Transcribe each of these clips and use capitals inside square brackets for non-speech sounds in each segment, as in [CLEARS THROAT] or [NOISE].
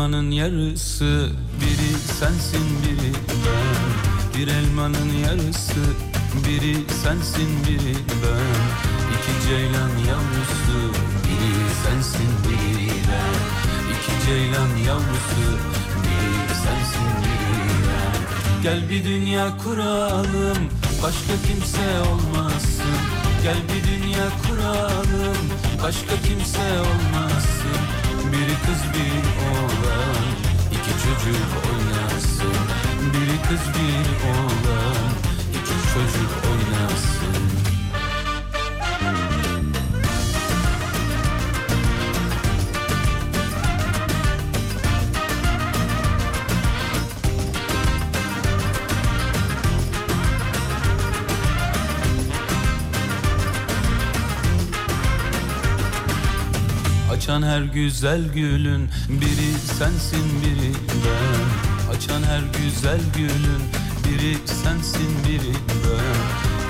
elmanın yarısı Biri sensin biri ben. Bir elmanın yarısı Biri sensin biri ben. İki ceylan yavrusu Biri sensin biri ben. İki ceylan yavrusu Biri sensin biri ben. Gel bir dünya kuralım Başka kimse olmasın. Gel bir dünya kuralım Başka kimse olmasın. Biri kız bir oğlan. İki çocuk oynasın. Biri kız bir oğlan. İki çocuk oynasın Açan her güzel gülün biri sensin biri ben. Açan her güzel gülün biri sensin biri ben.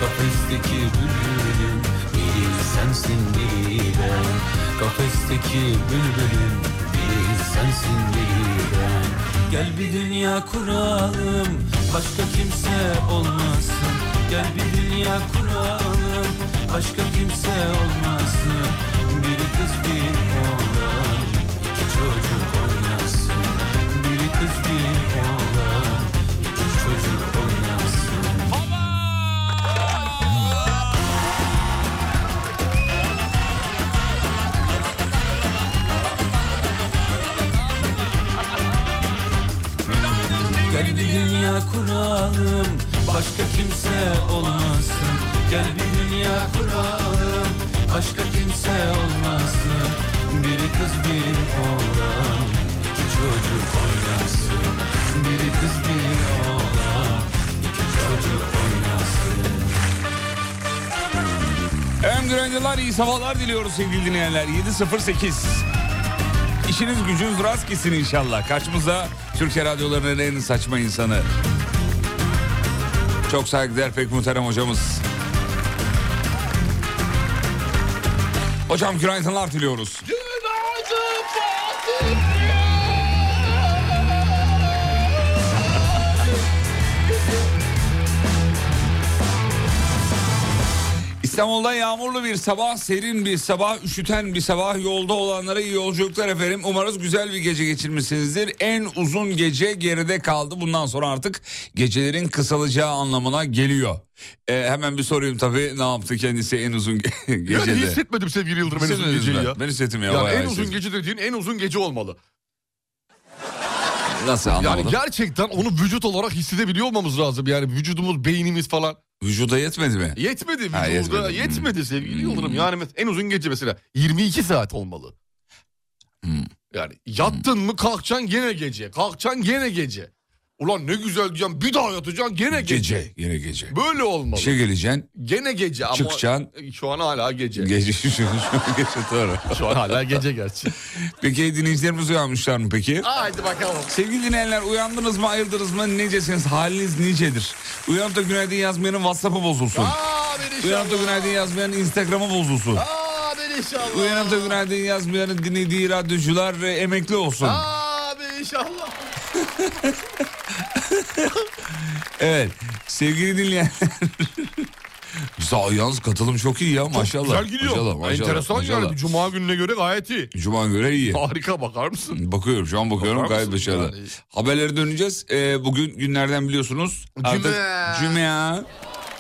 Kafesteki bülbülün biri sensin biri ben. Kafesteki bülbülün biri sensin biri ben. Gel bir dünya kuralım başka kimse olmasın. Gel bir dünya kuralım başka kimse olmasın Gel bir dünya kuralım Başka kimse olmasın. Gel bir dünya kuralım Başka kimse olmasın. Biri kız bir oğlan çocuk oynasın Biri kız bir oğlan iki çocuk oynasın Efendim günaydınlar, iyi sabahlar diliyoruz sevgili dinleyenler. 7.08. İşiniz gücünüz rast gitsin inşallah. Karşımıza Türkiye radyolarının en saçma insanı. Çok saygıdeğer pek muhterem hocamız. Hocam günaydınlar diliyoruz. İstanbul'da yağmurlu bir sabah, serin bir sabah, üşüten bir sabah. Yolda olanlara iyi yolculuklar efendim. Umarız güzel bir gece geçirmişsinizdir. En uzun gece geride kaldı. Bundan sonra artık gecelerin kısalacağı anlamına geliyor. Ee, hemen bir sorayım tabii ne yaptı kendisi en uzun ge- gecede. hissetmedim sevgili Yıldırım en uzun Hissetmediniz geceyi mi? ya. Ben hissettim ya. Bayağı en uzun hissettim. gece dediğin en uzun gece olmalı. Nasıl anlamadım? Yani gerçekten onu vücut olarak hissedebiliyor olmamız lazım. Yani vücudumuz, beynimiz falan. Vücuda yetmedi mi? Yetmedi Ha, vücuda yetmedi. yetmedi, Hmm. sevgili Yıldırım. Yani en uzun gece mesela 22 saat olmalı. Hmm. Yani yattın mı kalkacaksın gene gece. Kalkacaksın gene gece. Ulan ne güzel diyeceğim bir daha yatacaksın gene gece. Gece. Yine gece. Böyle olmalı. İşe geleceksin. Gene gece ama Çıkacaksın. şu an hala gece. Gece [LAUGHS] şu, şu, şu gece doğru. Şu an hala gece gerçi. Peki dinleyicilerimiz uyanmışlar mı peki? Haydi bakalım. Sevgili dinleyenler uyandınız mı ayıldınız mı necesiniz haliniz nicedir? Uyanıp da günaydın yazmayanın Whatsapp'ı bozulsun. Amin Uyanıp da günaydın yazmayanın Instagram'ı bozulsun. Amin inşallah. Uyanıp da günaydın yazmayanın dinlediği radyocular e, emekli olsun. Amin inşallah. [LAUGHS] [LAUGHS] Evet sevgili dinleyenler. Yalnız katılım çok iyi ya maşallah. Güzel gidiyor. Maşallah, maşallah, Enteresan maşallah. yani. Cuma gününe göre gayet iyi. Cuma göre iyi. Harika bakar mısın? Bakıyorum şu an bakıyorum Bakar gayet başarılı. Yani- Haberlere döneceğiz. Ee, bugün günlerden biliyorsunuz. Artık Cuma.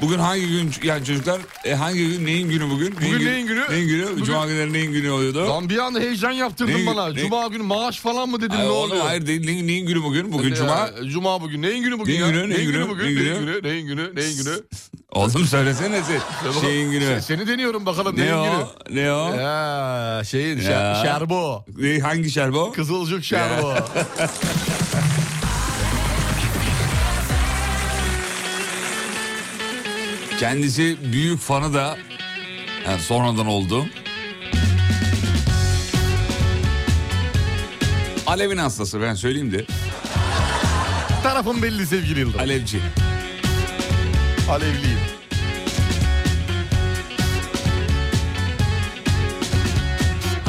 Bugün hangi gün yani çocuklar e, hangi gün neyin günü bugün? Bugün neyin günü? Neyin günü? Bugün- Cuma günleri neyin günü oluyordu? Lan bir anda heyecan yaptırdın Ne- bana. ne- Cuma günü maaş falan mı dedin Ay, ne oluyor? hayır değil neyin, neyin günü bugün? Bugün Ya, Cuma. Cuma bugün. Neyin günü bugün Neyin ya? günü, neyin günü, bugün? neyin Neyin günü? günü? Neyin günü? Neyin günü? [LAUGHS] Oğlum söylesene sen. Şeyin günü. se- Seni deniyorum bakalım Ne neyin o? günü? Ne o? Ya şeyin Ya. şer, şerbo. Ne, hangi şerbo? Kızılcık şerbo. [LAUGHS] Kendisi büyük fanı da yani sonradan oldu. Alev'in hastası ben söyleyeyim de. Tarafım belli sevgili Yıldırım. Alevci. Alevliyim.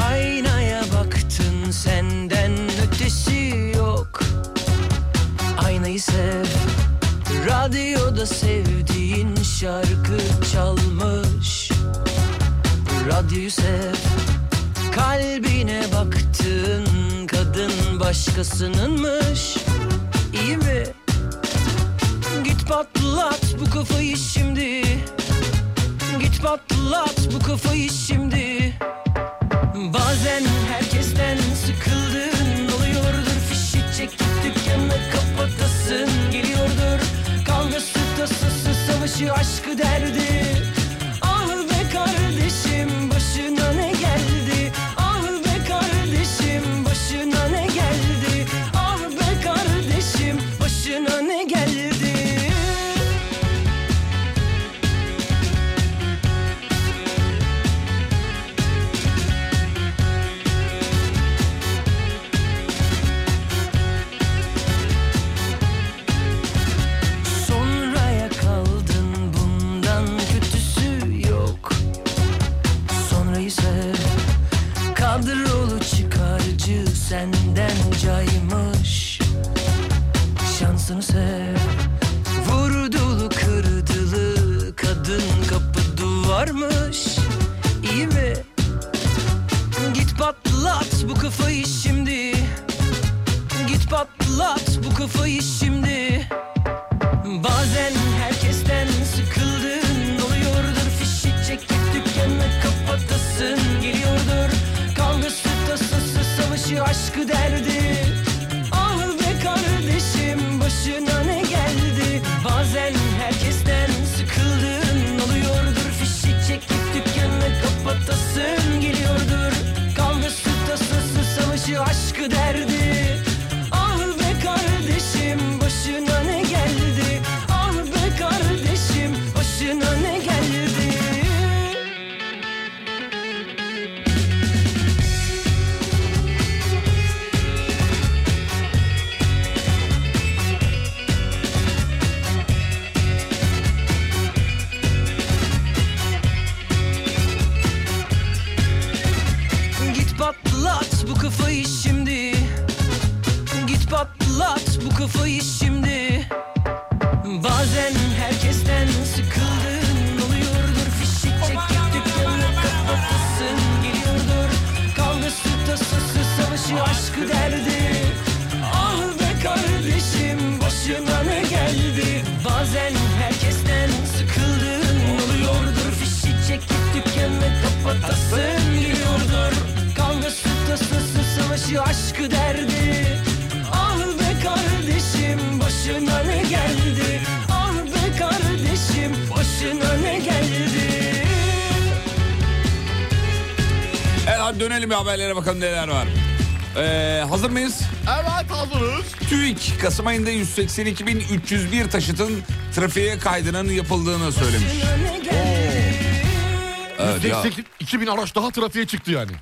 Aynaya baktın senden ötesi yok Aynayı sev Radyoda sevdiğin şarkı çalmış. Radyoyu sev Kalbine baktın kadın başkasınınmış. İyi mi? Git patlat bu kafayı şimdi. Git patlat bu kafayı şimdi savaşı aşkı derdi savaşı aşkı derdi Ah be kardeşim başına ne geldi Ah be kardeşim başına ne geldi Evet hadi dönelim bir haberlere bakalım neler var. Ee, hazır mıyız? Evet hazırız. TÜİK Kasım ayında 182.301 taşıtın trafiğe kaydının yapıldığını söylemiş. Geldi Evet ya, 2000 araç daha trafiğe çıktı yani.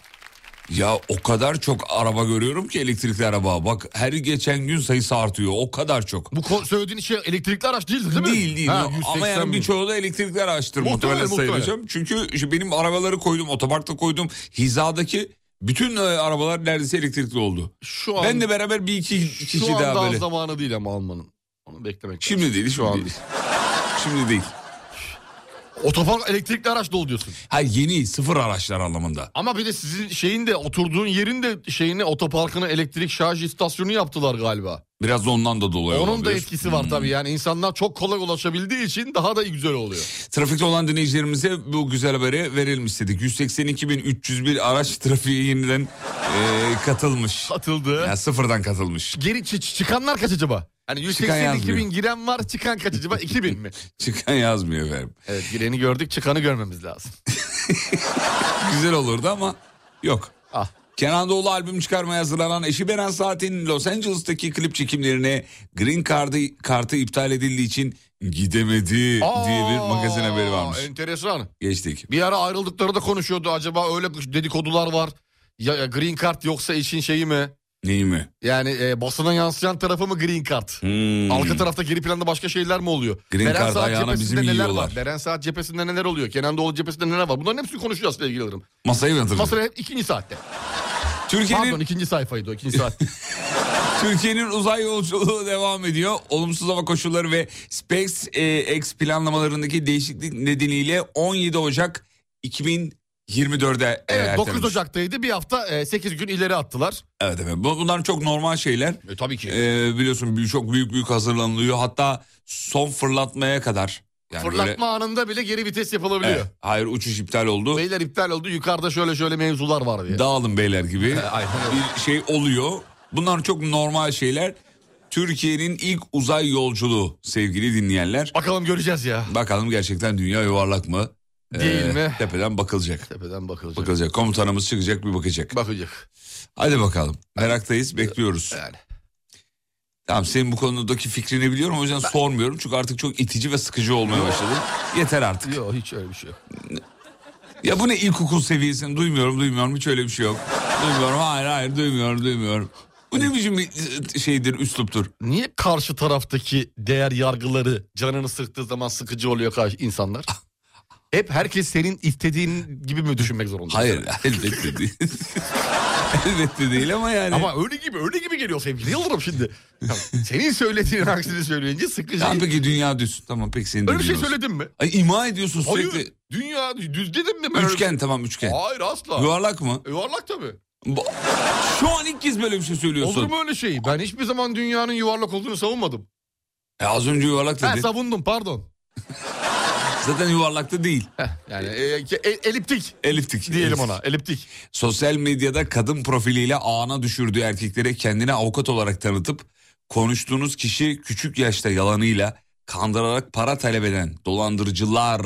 Ya o kadar çok araba görüyorum ki elektrikli araba. Bak her geçen gün sayısı artıyor. O kadar çok. Bu ko- söylediğin şey elektrikli araç değildi değil mi? Değil değil. Ha, Ama 180 yani birçoğu da elektrikli araçtır Muhtemelen, muhtemelen sayılacağım. Çünkü işte benim arabaları koydum, otoparkta koydum. Hizadaki bütün e, arabalar neredeyse elektrikli oldu. Şu an, Ben de beraber bir iki kişi şu an daha daha böyle. zamanı değil ama almanın. Onu beklemek Şimdi lazım. değil, Şu an değil. Şimdi değil. Otopark elektrikli araç dolu diyorsun. Ha yeni sıfır araçlar anlamında. Ama bir de sizin şeyin de oturduğun yerin de şeyini otoparkını elektrik şarj istasyonu yaptılar galiba. Biraz da ondan da dolayı Onun da olabilir. etkisi var tabii yani insanlar çok kolay ulaşabildiği için daha da güzel oluyor. Trafikte olan dinleyicilerimize bu güzel haberi verelim istedik. 182.301 araç trafiğe yeniden e, katılmış. Katıldı. Yani sıfırdan katılmış. Geri çı- çıkanlar kaç acaba? Hani Çıkan 182 yazmıyor. bin giren var çıkan kaç acaba? [LAUGHS] 2000 mi? Çıkan yazmıyor efendim. Evet gireni gördük çıkanı görmemiz lazım. [LAUGHS] Güzel olurdu ama yok. Ah. Kenan Doğulu albüm çıkarmaya hazırlanan eşi Beren Saat'in Los Angeles'taki klip çekimlerine Green Card'ı, kartı iptal edildiği için gidemedi diye bir magazin haberi varmış. Enteresan. Geçtik. Bir ara ayrıldıkları da konuşuyordu. Acaba öyle dedikodular var. Ya, ya green card yoksa işin şeyi mi? Neyi mi? Yani e, basına yansıyan tarafı mı green card? Hmm. Arka tarafta geri planda başka şeyler mi oluyor? Green Beren card Saat ayağına bizim neler yiyorlar. var? Beren Saat cephesinde neler oluyor? Kenan Doğulu cephesinde neler var? Bunların hepsini konuşacağız sevgili Yıldırım. Masaya yatırdım. Masaya hep ikinci saatte. Türkiye'nin Pardon ikinci sayfaydı o ikinci saat. [LAUGHS] Türkiye'nin uzay yolculuğu devam ediyor. Olumsuz hava koşulları ve SpaceX planlamalarındaki değişiklik nedeniyle 17 Ocak 2024'e Evet 9 ertelenmiş. Ocak'taydı bir hafta 8 gün ileri attılar. Evet evet. Bu- Bunlar çok normal şeyler. E, tabii ki. Ee, biliyorsun çok büyük büyük hazırlanılıyor. Hatta son fırlatmaya kadar. Yani Fırlatma böyle- anında bile geri vites yapılabiliyor. Evet, hayır uçuş iptal oldu. Beyler iptal oldu yukarıda şöyle şöyle mevzular var diye. Dağılın beyler gibi [LAUGHS] bir şey oluyor. Bunlar çok normal şeyler. Türkiye'nin ilk uzay yolculuğu sevgili dinleyenler. Bakalım göreceğiz ya. Bakalım gerçekten dünya yuvarlak mı? Değil mi? Tepeden bakılacak. Tepeden bakılacak. Bakılacak. Komutanımız çıkacak bir bakacak. Bakacak. Hadi bakalım. Meraktayız bekliyoruz. Yani. Tamam senin bu konudaki fikrini biliyorum o yüzden sormuyorum. Çünkü artık çok itici ve sıkıcı olmaya başladı. Yeter artık. Yok hiç öyle bir şey yok. Ya bu ne ilkokul seviyesini duymuyorum duymuyorum hiç öyle bir şey yok. Duymuyorum hayır hayır duymuyorum duymuyorum. Bu ne biçim bir şeydir üsluptur. Niye karşı taraftaki değer yargıları canını sıktığı zaman sıkıcı oluyor karşı insanlar? [LAUGHS] Hep herkes senin istediğin gibi mi düşünmek zorunda? Hayır elbette değil. [LAUGHS] elbette değil ama yani. Ama öyle gibi öyle gibi geliyor sevgili Yıldırım şimdi. Senin söylediğin aksini söyleyince sıkıcı. Tamam peki dünya düz. Tamam peki senin öyle bir şey olsun. söyledin mi? Ay ima ediyorsun sürekli. Hayır. Dünya düz dedim mi? ben öyle Üçgen şey- tamam üçgen. Hayır asla. Yuvarlak mı? Yuvarlak tabii. Şu an ilk kez böyle bir şey söylüyorsun. Olur mu öyle şey? Ben hiçbir zaman dünyanın yuvarlak olduğunu savunmadım. E az önce yuvarlak Ben dedin. savundum pardon. [LAUGHS] Zaten yuvarlakta değil. Yani e, e- eliptik Eliftik. diyelim ona. Eliptik. Sosyal medyada kadın profiliyle ağına düşürdüğü erkeklere kendini avukat olarak tanıtıp konuştuğunuz kişi küçük yaşta yalanıyla kandırarak para talep eden dolandırıcılar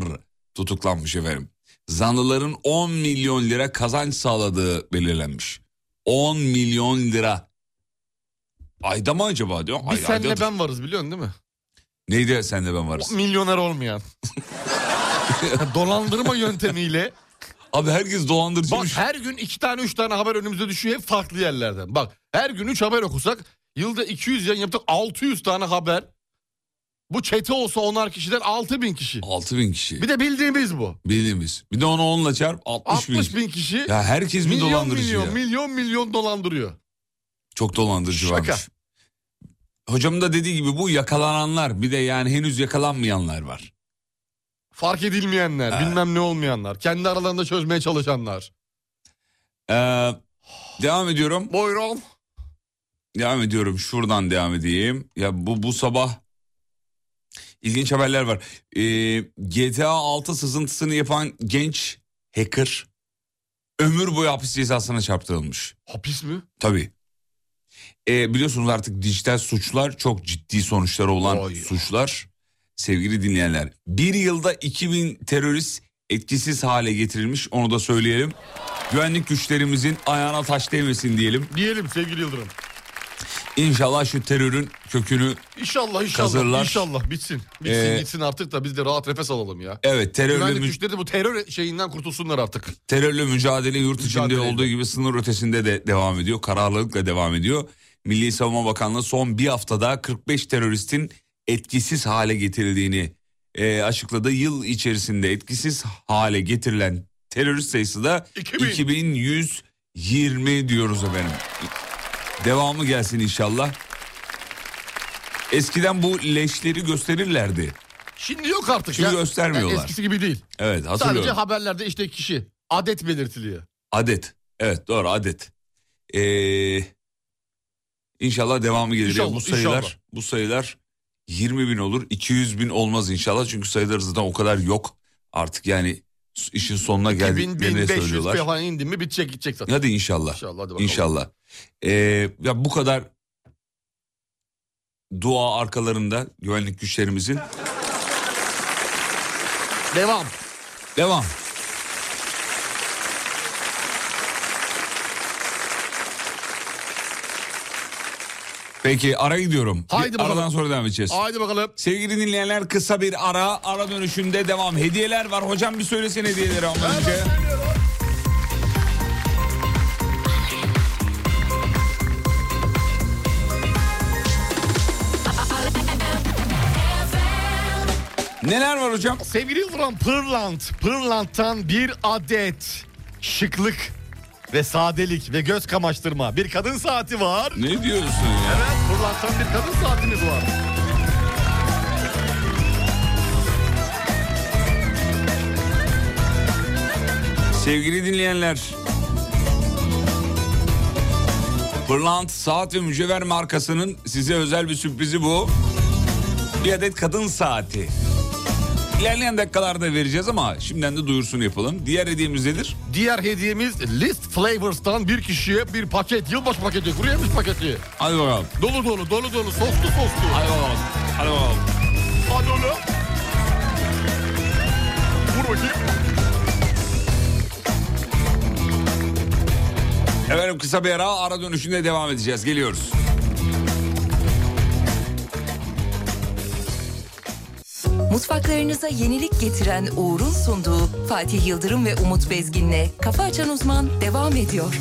tutuklanmış efendim. Zanlıların 10 milyon lira kazanç sağladığı belirlenmiş. 10 milyon lira. Ayda mı acaba diyor. Biz Ay, senle aydadır. ben varız biliyorsun değil mi? Neydi senle ben varız. Milyoner olmayan. [LAUGHS] Dolandırma yöntemiyle. Abi herkes Bak dolandırıcıymış. her gün iki tane üç tane haber önümüze düşüyor hep farklı yerlerden. Bak her gün üç haber okusak yılda 200 yayın yaptık 600 tane haber. Bu çete olsa onar kişiden 6000 kişi. 6 bin kişi. Bir de bildiğimiz bu. Bildiğimiz. Bir de onu onunla çarp 60 bin. 60 bin kişi Ya herkes mi dolandırıcı milyon ya? milyon milyon dolandırıyor. Çok dolandırıcı Şaka. varmış. Hocamın da dediği gibi bu yakalananlar bir de yani henüz yakalanmayanlar var. Fark edilmeyenler, bilmem ne olmayanlar, kendi aralarında çözmeye çalışanlar. Ee, devam ediyorum. Buyurun. Devam ediyorum. Şuradan devam edeyim. Ya bu bu sabah ilginç haberler var. Ee, GTA 6 sızıntısını yapan genç hacker ömür boyu hapis cezasına çarptırılmış. Hapis mi? Tabii. Ee, biliyorsunuz artık dijital suçlar çok ciddi sonuçları olan Oy. suçlar. Sevgili dinleyenler. Bir yılda 2000 terörist etkisiz hale getirilmiş onu da söyleyelim. Güvenlik güçlerimizin ayağına taş değmesin diyelim. Diyelim sevgili Yıldırım. İnşallah şu terörün kökünü İnşallah inşallah Kazırlar. inşallah bitsin. Bitsin Ee, gitsin artık da biz de rahat nefes alalım ya. evet terörle, Güvenlik mü- güçleri de bu terör şeyinden kurtulsunlar artık. terörle mücadele yurt içinde Mücadele. olduğu gibi sınır ötesinde de devam ediyor. Kararlılıkla devam ediyor. Milli Savunma Bakanlığı son bir haftada 45 teröristin etkisiz hale getirildiğini e, açıkladı. Yıl içerisinde etkisiz hale getirilen terörist sayısı da 2000. 2120 diyoruz efendim. Devamı gelsin inşallah. Eskiden bu leşleri gösterirlerdi. Şimdi yok artık Şimdi ya. göstermiyorlar. Yani eskisi gibi değil. Evet Sadece hatırlıyorum. haberlerde işte kişi adet belirtiliyor. Adet. Evet doğru adet. Ee, inşallah devamı gelir. İnşallah, Ya bu sayılar inşallah. bu sayılar 20 bin olur 200 bin olmaz inşallah çünkü sayılar zaten o kadar yok artık yani işin sonuna 2000, geldiklerini 1500 söylüyorlar. falan indi mi bitecek gidecek zaten. Hadi inşallah. İnşallah hadi bakalım. İnşallah. Ee, ya bu kadar dua arkalarında güvenlik güçlerimizin Devam. devam. Peki ara gidiyorum. Haydi bakalım. Aradan sonra devam edeceğiz. Haydi bakalım. Sevgili dinleyenler kısa bir ara. Ara dönüşünde devam. Hediyeler var. Hocam bir söylesene hediyeleri ama önce. Neler var hocam? Sevgili Yıldırım Pırlant. Pırlant'tan bir adet şıklık ve sadelik ve göz kamaştırma bir kadın saati var. Ne diyorsun ya? Evet Pırlant'tan bir kadın saatimiz var. Sevgili dinleyenler. Pırlant Saat ve Mücevher markasının size özel bir sürprizi bu. Bir adet kadın saati. İlerleyen dakikalarda vereceğiz ama şimdiden de duyursunu yapalım. Diğer hediyemiz nedir? Diğer hediyemiz List Flavors'tan bir kişiye bir paket yılbaşı paketi kuru yemiş paketi. Hadi bakalım. Dolu dolu dolu dolu soslu soslu. Hadi bakalım. Hadi bakalım. Hadi oğlum. Vur bakayım. Efendim kısa bir ara ara dönüşünde devam edeceğiz. Geliyoruz. Mutfaklarınıza yenilik getiren Uğur'un sunduğu Fatih Yıldırım ve Umut Bezgin'le Kafa Açan Uzman devam ediyor.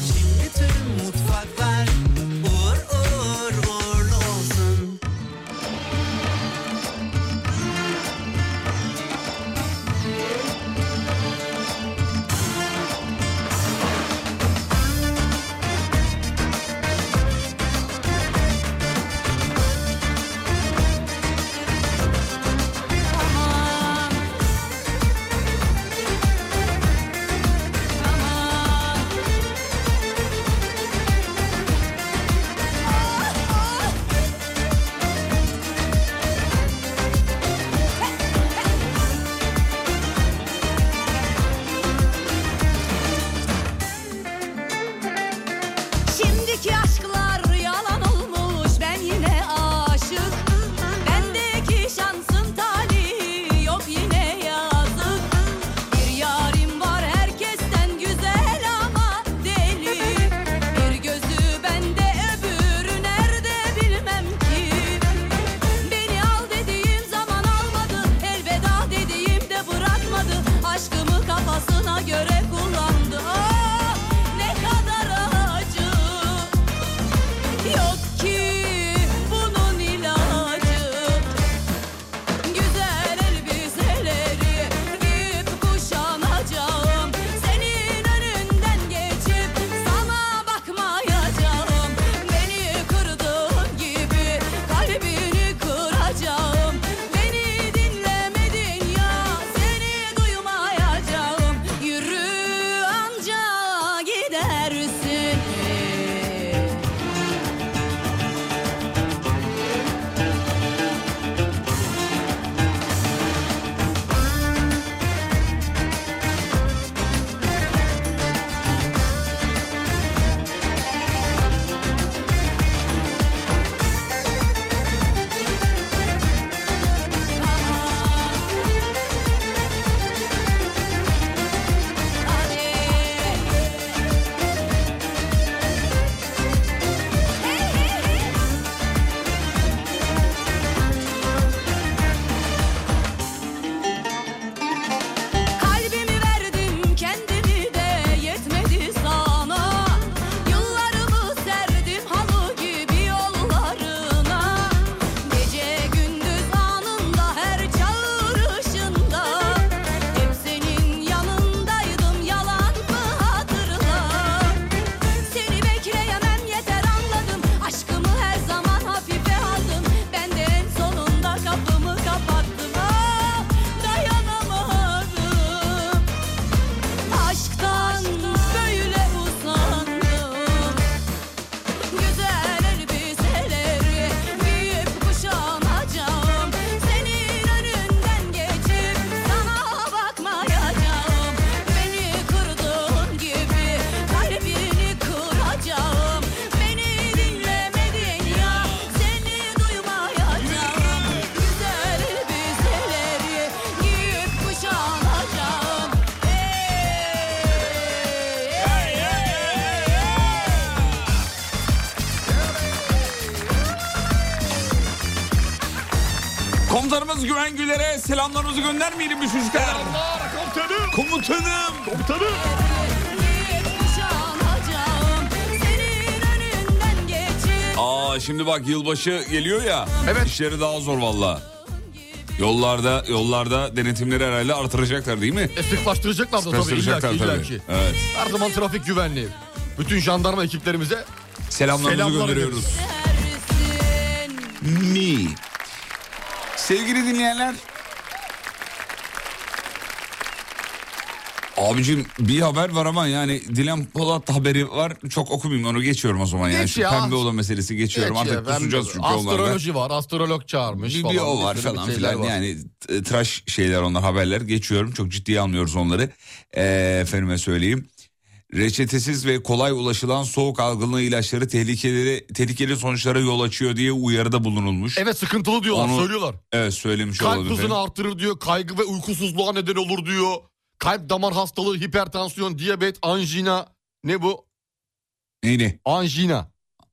Güler'e selamlarınızı göndermeyelim mi çocuklar? Komutanım. Komutanım. Komutanım. Geçip Aa şimdi bak yılbaşı geliyor ya. Evet. İşleri daha zor valla. Yollarda yollarda denetimleri herhalde artıracaklar değil mi? E, sıklaştıracaklar da tabii illa Sıklaştıracaklar ki, illa tabii. ki. Evet. Her zaman trafik güvenliği. Bütün jandarma ekiplerimize Selamlarımızı Selamlar gönderiyoruz. Mi. Sevgili dinleyenler. Abicim bir haber var ama yani Dilan Polat haberi var. Çok okumayayım onu geçiyorum o zaman yani. Geç Şu ya. pembe olan meselesi geçiyorum. Geç ya, Artık ben- kusacağız çünkü onlarda. Astroloji var, astrolog çağırmış Bir, falan. bir o var falan filan var. yani tıraş şeyler onlar haberler geçiyorum çok ciddiye almıyoruz onları e, efendime söyleyeyim. Reçetesiz ve kolay ulaşılan soğuk algınlığı ilaçları tehlikeli, tehlikeli sonuçlara yol açıyor diye uyarıda bulunulmuş. Evet, Evet sıkıntılı diyorlar, Onu- söylüyorlar. söylemiş Kalp olalım hızını efendim. arttırır diyor, kaygı ve uykusuzluğa neden olur diyor. Kalp damar hastalığı, hipertansiyon, diyabet, anjina. Ne bu? Neyini? Anjina.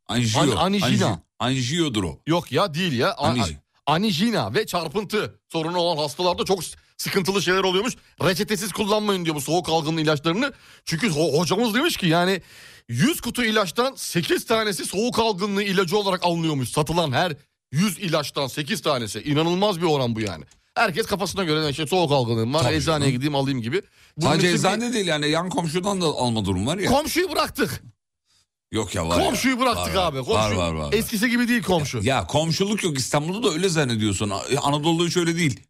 Anjiyo. An- anjina. Anji- Anjiyodur o. Yok ya değil ya. A- Anij- Anijina ve çarpıntı sorunu olan hastalarda çok sıkıntılı şeyler oluyormuş. Reçetesiz kullanmayın diyor bu soğuk algınlığı ilaçlarını. Çünkü ho- hocamız demiş ki yani 100 kutu ilaçtan 8 tanesi soğuk algınlığı ilacı olarak alınıyormuş. Satılan her 100 ilaçtan 8 tanesi. İnanılmaz bir oran bu yani. Herkes kafasına göre işte soğuk algınlığım var Tabii eczaneye canım. gideyim alayım gibi. Bunun Sadece için bir- eczane değil yani yan komşudan da alma durum var ya. Komşuyu bıraktık. Yok ya var ya. Komşuyu bıraktık Var, abi. var. Komşu, Var var var. Eskisi gibi değil komşu. Ya komşuluk yok İstanbul'da da öyle zannediyorsun. Anadolu'da hiç öyle değil.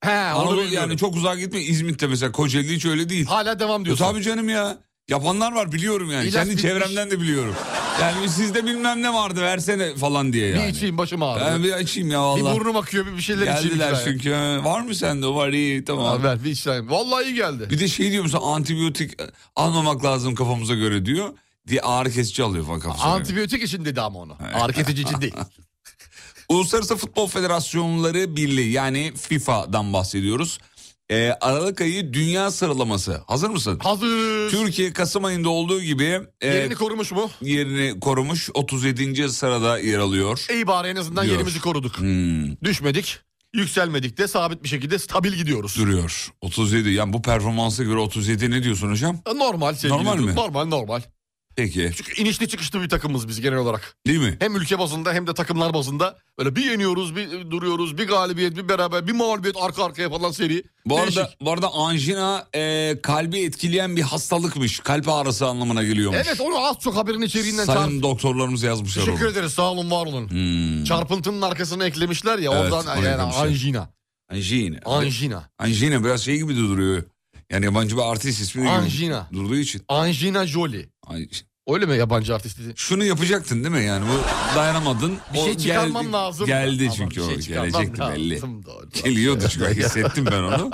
He, Anadolu yani çok uzağa gitme. İzmit'te mesela Kocaeli hiç öyle değil. Hala devam E diyorsun. tabii canım ya. Yapanlar var biliyorum yani. İlaç Kendi bitmiş. çevremden de biliyorum. Yani sizde bilmem ne vardı versene falan diye yani. Bir içeyim başım ağrıyor. Ben bir açayım ya Bir valla. burnum akıyor bir bir şeyler içeyim. Geldiler lütfen ya. çünkü. ha. Var mı sende? Var iyi tamam. Ha, ver bir içeyim. Vallahi iyi geldi. Bir de şey diyor musun antibiyotik almamak lazım kafamıza göre diyor. Diye ağrı kesici alıyor falan kafasına. göre. Antibiyotik için dedi ama onu. Ağrı kesici için değil. [LAUGHS] Uluslararası Futbol Federasyonları Birliği yani FIFA'dan bahsediyoruz. Ee, Aralık ayı dünya sıralaması. Hazır mısın? Hazır. Türkiye Kasım ayında olduğu gibi e, Yerini korumuş mu? yerini korumuş 37. sırada yer alıyor. İyi bari en azından Diyor. yerimizi koruduk. Hmm, Düşmedik. Yükselmedik de sabit bir şekilde stabil gidiyoruz. duruyor. 37. Yani bu performansa göre 37 ne diyorsun hocam? Normal sevgili. Normal mi? Normal normal. Peki. Çünkü inişli çıkışlı bir takımız biz genel olarak. Değil mi? Hem ülke bazında hem de takımlar bazında. Böyle bir yeniyoruz, bir duruyoruz, bir galibiyet, bir beraber, bir mağlubiyet arka arkaya falan seri. Bu arada, Değişik. bu arada anjina e, kalbi etkileyen bir hastalıkmış. Kalp ağrısı anlamına geliyormuş. Evet onu az çok haberin içeriğinden Sayın çarp- doktorlarımız yazmışlar Teşekkür onu. ederiz sağ olun var olun. Hmm. Çarpıntının arkasına eklemişler ya Evet, oradan yani anjina. Anjina. Anjina. Anjina biraz şey gibi de duruyor. Yani yabancı bir artist ismi Anjina. durduğu için. Anjina Jolie. Ay, Öyle mi yabancı artist dedi? Şunu yapacaktın değil mi yani bu dayanamadın. Bir şey çıkarmam geldi- lazım. Geldi Ama çünkü bir şey o gelecekti belli. lazım. Geliyordu çünkü hissettim ben onu.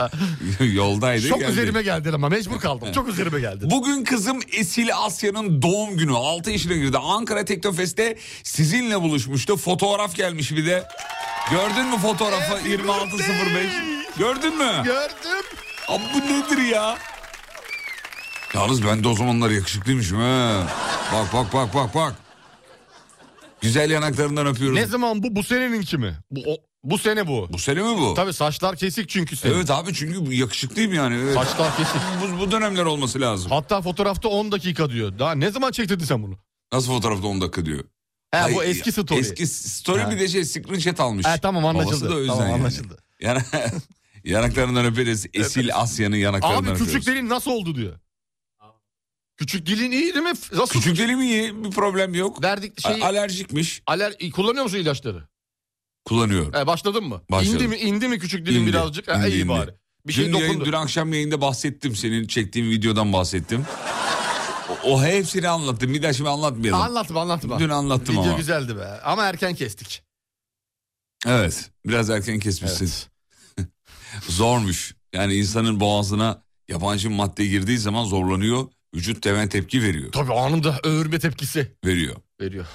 [LAUGHS] Yoldaydı Çok geldi. üzerime geldi ama mecbur kaldım. Çok üzerime geldi. Bugün kızım Esil Asya'nın doğum günü 6 yaşına girdi. Ankara Teknofest'te sizinle buluşmuştu. Fotoğraf gelmiş bir de. Gördün mü fotoğrafı 2605? Gördün mü? Gördüm. Abi bu nedir ya? Yalnız ben de o zamanlar yakışıklıymışım ha. Bak bak bak bak bak. Güzel yanaklarından öpüyorum. Ne zaman bu? Bu seneninki mi? Bu, o- bu sene bu. Bu sene mi bu? Tabii saçlar kesik çünkü senin. Evet abi çünkü yakışıklıyım yani. Evet. Saçlar kesik. Bu, bu dönemler olması lazım. Hatta fotoğrafta 10 dakika diyor. Daha ne zaman çektirdin sen bunu? Nasıl fotoğrafta 10 dakika diyor. He bu Ay, eski story. Eski story Ha. bir de şey screenshot almış. He tamam Babası anlaşıldı. da o yüzden Tamam yani. anlaşıldı. Yani, [LAUGHS] yanaklarından öperiz. Esil Asya'nın yanaklarından Abi küçük dilin nasıl oldu diyor. Küçük dilin iyi değil mi? Nasıl? Küçük dilim iyi bir problem yok. Verdik şey Alerjikmiş. aler kullanıyor musun ilaçları? Kullanıyor. He, başladın mı? Başladım. İndi mi indi mi küçük dilin İndi, birazcık? He, indi, iyi indi. bari. Bir şey dün, yayın- dokundu. dün akşam yayında bahsettim. Senin çektiğin videodan bahsettim. O, o hepsini anlattım. Bir daha şimdi anlatmayalım. Anlatma anlatma. Dün anlattım Video ama. güzeldi be. Ama erken kestik. Evet. Biraz erken kesmişsin. Zormuş. Yani insanın boğazına yabancı madde girdiği zaman zorlanıyor. Vücut hemen tepki veriyor. Tabii anında öğürme tepkisi Veriyor. veriyor.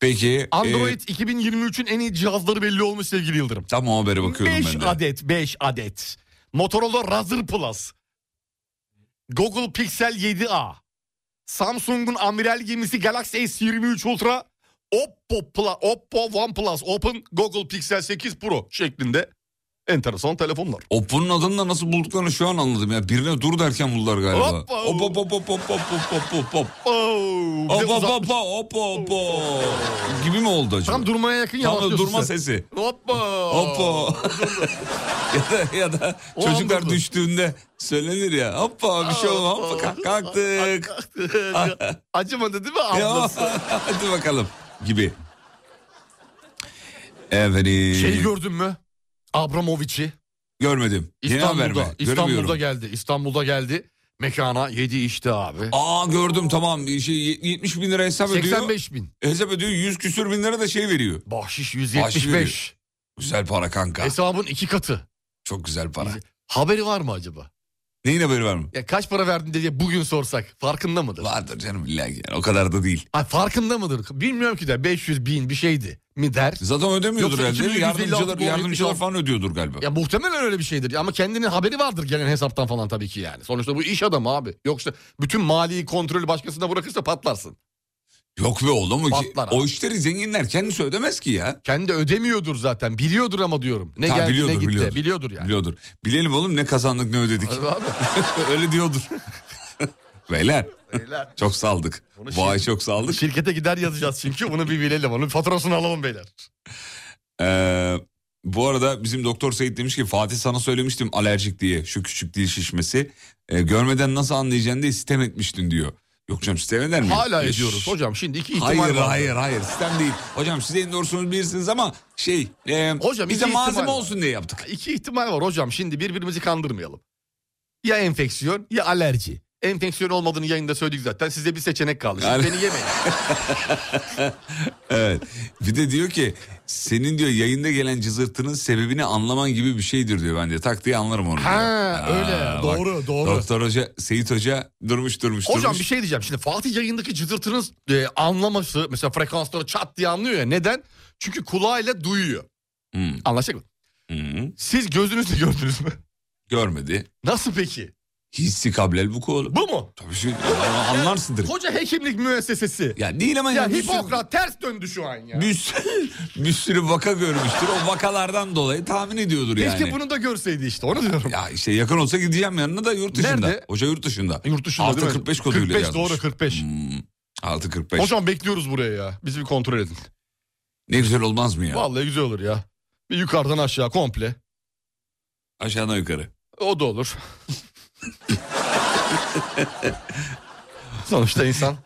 Peki. Android e, 2023'ün en iyi cihazları belli olmuş sevgili Yıldırım. tam o habere bakıyordum 5 ben de. adet 5 adet. Motorola Razr Plus. Google Pixel 7a. Samsung'un amiral gemisi Galaxy S23 Ultra. Oppo, Pla- Oppo OnePlus Open Google Pixel 8 Pro şeklinde Enteresan telefonlar. Oppo'nun adını da nasıl bulduklarını şu an anladım ya. Birine dur derken buldular galiba. Oppo. Oppo oppo oppo oppo oppo oppo oppo. Oppo oppo oppo oppo. Gibi mi oldu acaba? Tam durmaya yakın yavaşlıyorsun Tam durma sen. sesi. Oppo. Oppo. ya da, ya da çocuklar andırdı. düştüğünde söylenir ya. Hoppa bir şey olma hoppa kalktık. Acımadı değil mi ablası? Hadi bakalım gibi. Evet. Şey gördün mü? Abramovich'i. görmedim. İstanbul'da. İstanbul'da geldi. İstanbul'da geldi. Mekana yedi içti abi. Aa gördüm tamam. Şey, 70 bin lira hesap ödüyor. 85 bin. Hesap ödüyor 100 küsür bin lira da şey veriyor. Bahşiş Bahşiş 175. Güzel para kanka. Hesabın iki katı. Çok güzel para. Haberi var mı acaba? Neyin haberi var mı? Ya kaç para verdin diye bugün sorsak farkında mıdır? Vardır canım illa. Yani o kadar da değil. Ha, farkında mıdır? Bilmiyorum ki de 500 bin bir şeydi mi der. Zaten ödemiyordur Yoksa herhalde. 2156 Yardımcılar, yardımcılar 76. falan ödüyordur galiba. Ya muhtemelen öyle bir şeydir. Ama kendinin haberi vardır gelen hesaptan falan tabii ki yani. Sonuçta bu iş adamı abi. Yoksa bütün mali kontrolü başkasına bırakırsa patlarsın. Yok be oğlum. o Patlar abi. O işleri zenginler kendisi ödemez ki ya. Kendi ödemiyordur zaten. Biliyordur ama diyorum. Ne Ha, geldi biliyordur, ne gitti. biliyordur. Biliyordur, yani. Biliyordur. Bilelim oğlum ne kazandık ne ödedik. Abi, [LAUGHS] Öyle diyordur. [LAUGHS] Beyler beyler. çok saldık. Bu ay çok saldık. Şirkete gider yazacağız çünkü bunu bir bilelim. Onun faturasını alalım beyler. Ee, bu arada bizim doktor Seyit demiş ki Fatih sana söylemiştim alerjik diye şu küçük dil şişmesi. Ee, görmeden nasıl anlayacağını diye sistem etmiştin diyor. Yok canım sistem eder mi? Hala Eş- ediyoruz hocam. Şimdi iki ihtimal Hayır var. hayır hayır sistem değil. Hocam siz en doğrusunuz bilirsiniz ama şey e, Hocam, bize malzeme var. olsun diye yaptık. İki ihtimal var hocam. Şimdi birbirimizi kandırmayalım. Ya enfeksiyon ya alerji. Enfeksiyon olmadığını yayında söyledik zaten. Size bir seçenek kaldı. Şimdi Yani- beni yemeyin. [LAUGHS] Evet. Bir de diyor ki senin diyor yayında gelen cızırtının sebebini anlaman gibi bir şeydir diyor. Ben de tak diye anlarım onu. Ha, diyor. öyle. bak, Doğru, doğru. Doktor Hoca, Seyit Hoca durmuş durmuş Hocam durmuş. bir şey diyeceğim. Şimdi Fatih yayındaki cızırtının e, anlaması mesela frekansları çat diye anlıyor ya. Neden? Çünkü kulağıyla duyuyor. Hmm, Anlaştık mı? hmm. Siz gözünüzle [LAUGHS] gördünüz mü? Görmedi. Nasıl peki? Hissi kablel bu oğlum. Bu mu? Tabii şey anlarsındır. Koca hekimlik müessesesi. Ya değil ama Ya ya, Hipokrat ters döndü şu an ya. bir sürü, [LAUGHS] bir sürü vaka görmüştür. O vakalardan dolayı tahmin ediyordur yani. Keşke bunu da görseydi işte onu diyorum. Ya işte yakın olsa gideceğim yanına da yurt dışında. Nerede? Hoca yurt dışında. Yurt dışında değil mi? 645 koduyla 45 yazmış. doğru 45. Hmm, 645. Hocam bekliyoruz buraya ya. Bizi bir kontrol edin. Ne güzel olmaz mı ya? Vallahi güzel olur ya. Bir yukarıdan aşağı komple. Aşağıdan yukarı. O da olur. [LAUGHS] Sonuçta insan.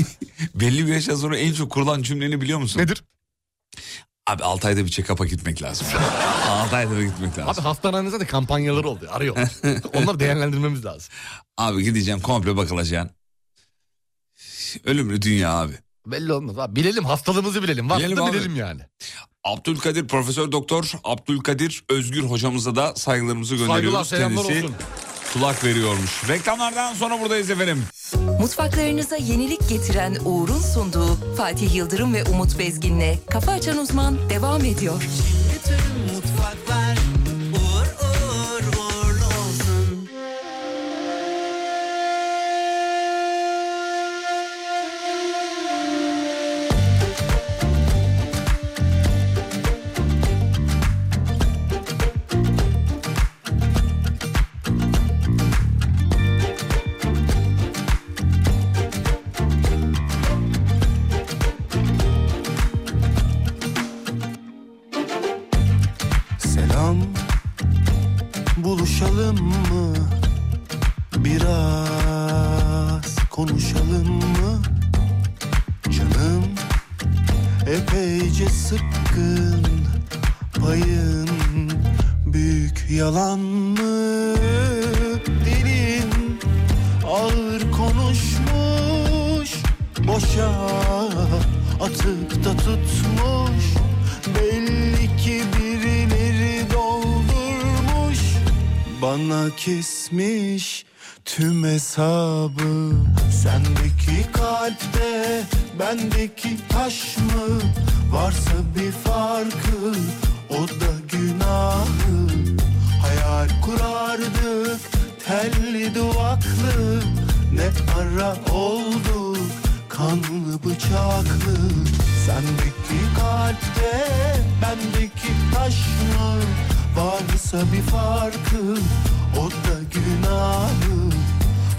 [LAUGHS] Belli bir yaştan sonra en çok kurulan cümleni biliyor musun? Nedir? Abi 6 ayda bir check-up'a gitmek lazım. [LAUGHS] 6 ayda bir gitmek lazım. Abi hastanenizde de kampanyaları oldu. Arıyorlar. Onları değerlendirmemiz lazım. Abi gideceğim komple bakılacaksın. Ölümlü dünya abi. Belli olmaz abi. Bilelim hastalığımızı bilelim. Varsa Bilelim bilelim yani. Abdülkadir Profesör Doktor Abdülkadir Özgür hocamıza da saygılarımızı Saygılar gönderiyoruz. selamlar Kendisi olsun. Kulak veriyormuş. Reklamlardan sonra buradayız efendim. Mutfaklarınıza yenilik getiren Uğur'un sunduğu Fatih Yıldırım ve Umut Bezgin'le Kafa Açan Uzman devam ediyor. Bütün mutfaklar hesabı? Sendeki kalpte bendeki taş mı? Varsa bir farkı o da günahı. Hayal kurardık telli duvaklı. Ne ara olduk kanlı bıçaklı. Sendeki kalpte bendeki taş mı? Varsa bir farkı o da günahı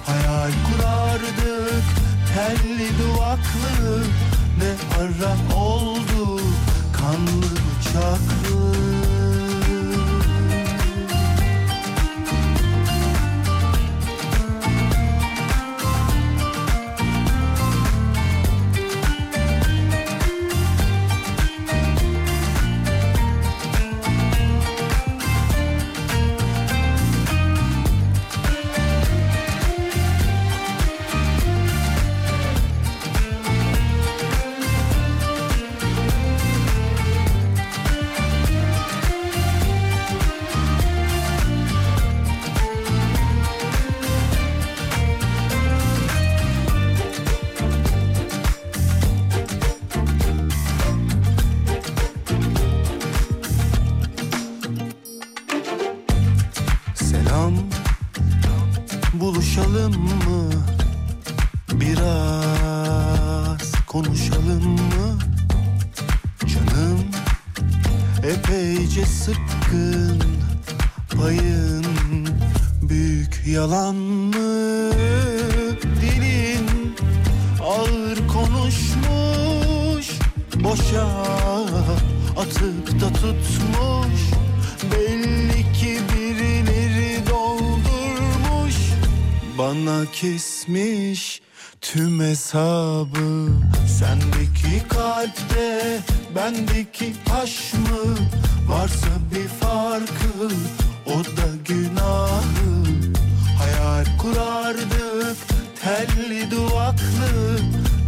Hayal kurardık. Telli duvaklı Ne ara oldu? Kanlı bıçaklı yalan mı Dilin Ağır konuşmuş Boşa Atıp da tutmuş Belli ki birileri doldurmuş Bana kesmiş tüm hesabı. Sendeki kalpte bendeki taş mı? Varsa bir farkı o da günahı Hayal kurardık telli duvaklı.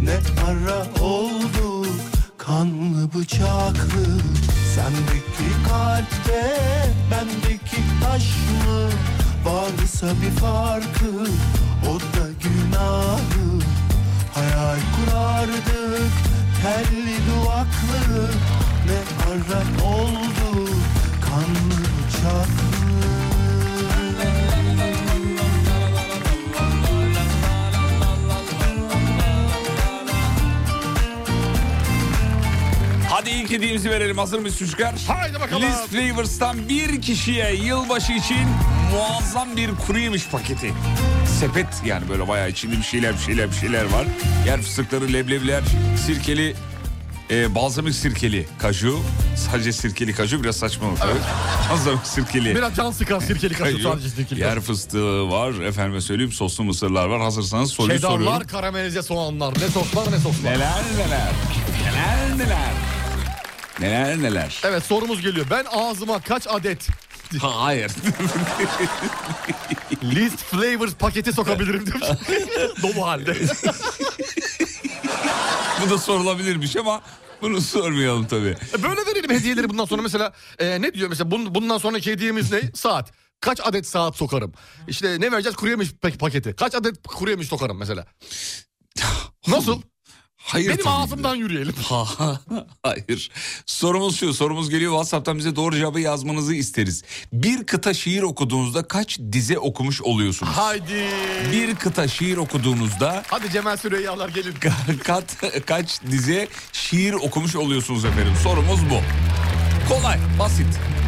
Ne ara olduk kanlı bıçaklı. Sendeki kalpte bendeki taş mı Varsa bir farkı o da günahı. Hayal kurardık telli duvaklı. Ne ara oldu kanlı bıçaklı Hadi ilk hediyemizi verelim. Hazır mıyız çocuklar? Haydi bakalım. Liz Flavors'tan bir kişiye yılbaşı için muazzam bir kuru yemiş paketi. Sepet yani böyle bayağı içinde bir şeyler bir şeyler bir şeyler var. Yer fıstıkları, leblebiler, sirkeli, e, balzamik sirkeli kaju. Sadece sirkeli kaju biraz saçma olur. tabii. [LAUGHS] Balzamik sirkeli. Biraz can sıkan sirkeli kaju. sadece sirkeli Yer fıstığı var. Efendime söyleyeyim soslu mısırlar var. Hazırsanız soruyu soruyorum. Cheddarlar, karamelize soğanlar. Ne soslar ne soslar. Neler neler. Neler neler. Neler neler. Evet sorumuz geliyor. Ben ağzıma kaç adet Ha, hayır. [LAUGHS] List Flavors paketi sokabilirim demiş. [LAUGHS] Dolu halde. [LAUGHS] Bu da sorulabilirmiş ama bunu sormayalım tabii. E, Böyle verelim hediyeleri bundan sonra mesela e, ne diyor mesela bun- bundan sonraki hediyemiz ne? Saat. Kaç adet saat sokarım? İşte ne vereceğiz? Kuru yemiş pa- paketi. Kaç adet kuru yemiş sokarım mesela? Nasıl? Hayır Benim ağzımdan yürüyelim. Ha, [LAUGHS] Hayır. Sorumuz şu. Sorumuz geliyor. WhatsApp'tan bize doğru cevabı yazmanızı isteriz. Bir kıta şiir okuduğunuzda kaç dize okumuş oluyorsunuz? Haydi. Bir kıta şiir okuduğunuzda Hadi Cemal Süreyyalar gelin. [LAUGHS] kat, kaç dize şiir okumuş oluyorsunuz efendim? Sorumuz bu. Kolay, basit.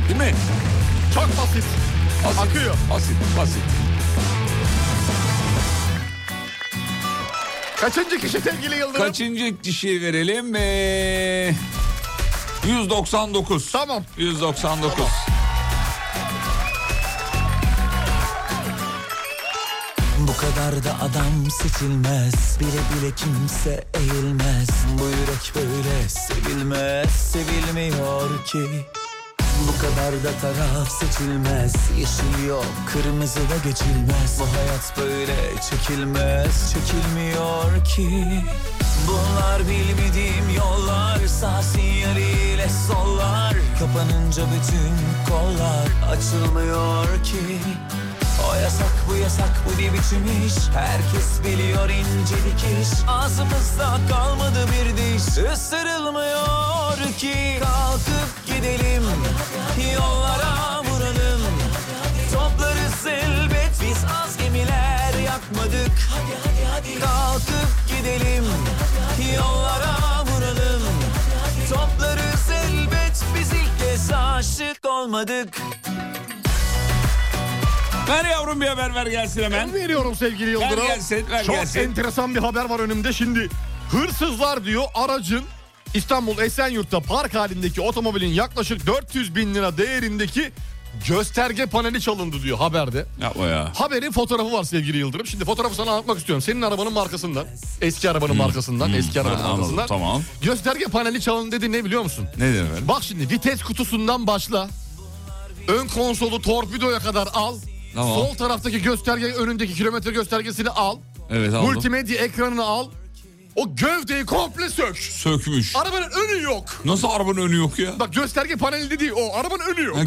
Değil mi? Çok basit. Basit. Akıyor. Basit, basit. Kaçıncı kişi sevgili Yıldırım? Kaçıncı kişiyi verelim? Ee, 199. Tamam. 199. Bu kadar da adam seçilmez Bile bile kimse eğilmez Bu yürek böyle sevilmez Sevilmiyor ki Bu kadar da taraf seçilmez. Yeşil yok kırmızı da geçilmez. Bu hayat böyle çekilmez Çekilmiyor ki. Bunlar bilmediğim yollar Sağ sinyaliyle sollar. Kapanınca bütün kollar Açılmıyor ki. O yasak bu yasak bu bir biçim iş? Herkes biliyor incelik iş. Ağzımızda kalmadı bir diş. Isırılmıyor ki. Kalkıp gidelim Yollara vuralım Toplarız elbet Biz az gemiler yakmadık Kalkıp gidelim Yollara vuralım Toplarız elbet Biz ilk kez aşık olmadık Ver yavrum bir haber ver gelsin hemen. Ben veriyorum sevgili Yıldırım. Ver gelsin, ver Çok gelsin. enteresan bir haber var önümde. Şimdi hırsızlar diyor aracın İstanbul Esenyurt'ta park halindeki otomobilin yaklaşık 400 bin lira değerindeki gösterge paneli çalındı diyor haberde. Yapma ya. Haberin fotoğrafı var sevgili Yıldırım. Şimdi fotoğrafı sana anlatmak istiyorum. Senin arabanın markasından. Eski arabanın markasından. Eski arabanın Hmm. Ha, anladım, markasından. tamam. Gösterge paneli çalındı dedi ne biliyor musun? Ne efendim? Bak şimdi vites kutusundan başla. Ön konsolu torpidoya kadar al. Tamam. Sol taraftaki gösterge önündeki kilometre göstergesini al. Evet aldım. Multimedya ekranını al. O gövdeyi komple sök. Sökmüş. Arabanın önü yok. Nasıl arabanın önü yok ya? Bak gösterge paneli dediği o arabanın önü yok. Ha,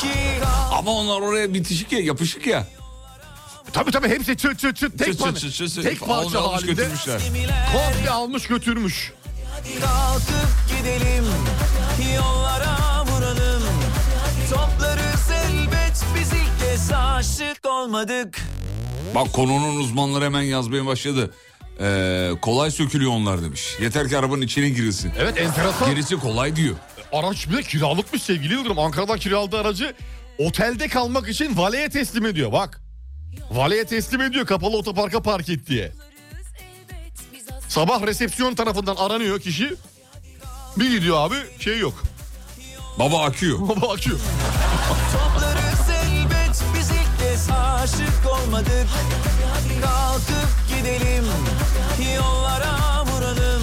ki [LAUGHS] Ama onlar oraya bitişik ya yapışık ya. Tabii tabii hepsi çıt çıt çıt tek, Çıt pan- çıt çıt tek parça Almış, halinde. götürmüşler. Komple almış götürmüş. Kalkıp gidelim Yollara vuralım Toplarız elbet Biz ilk kez aşık olmadık Bak konunun uzmanları hemen yazmaya başladı. Ee, kolay sökülüyor onlar demiş. Yeter ki arabanın içine girilsin. Evet enteresan. Gerisi kolay diyor. Araç bir de kiralıkmış sevgili Yıldırım. Ankara'dan kiraladığı aracı otelde kalmak için valeye teslim ediyor bak. Valeye teslim ediyor kapalı otoparka park et diye. Sabah resepsiyon tarafından aranıyor kişi. Bir gidiyor abi şey yok. Baba akıyor. [LAUGHS] Baba akıyor. [LAUGHS] aşık olmadık Kalkıp gidelim Yollara vuralım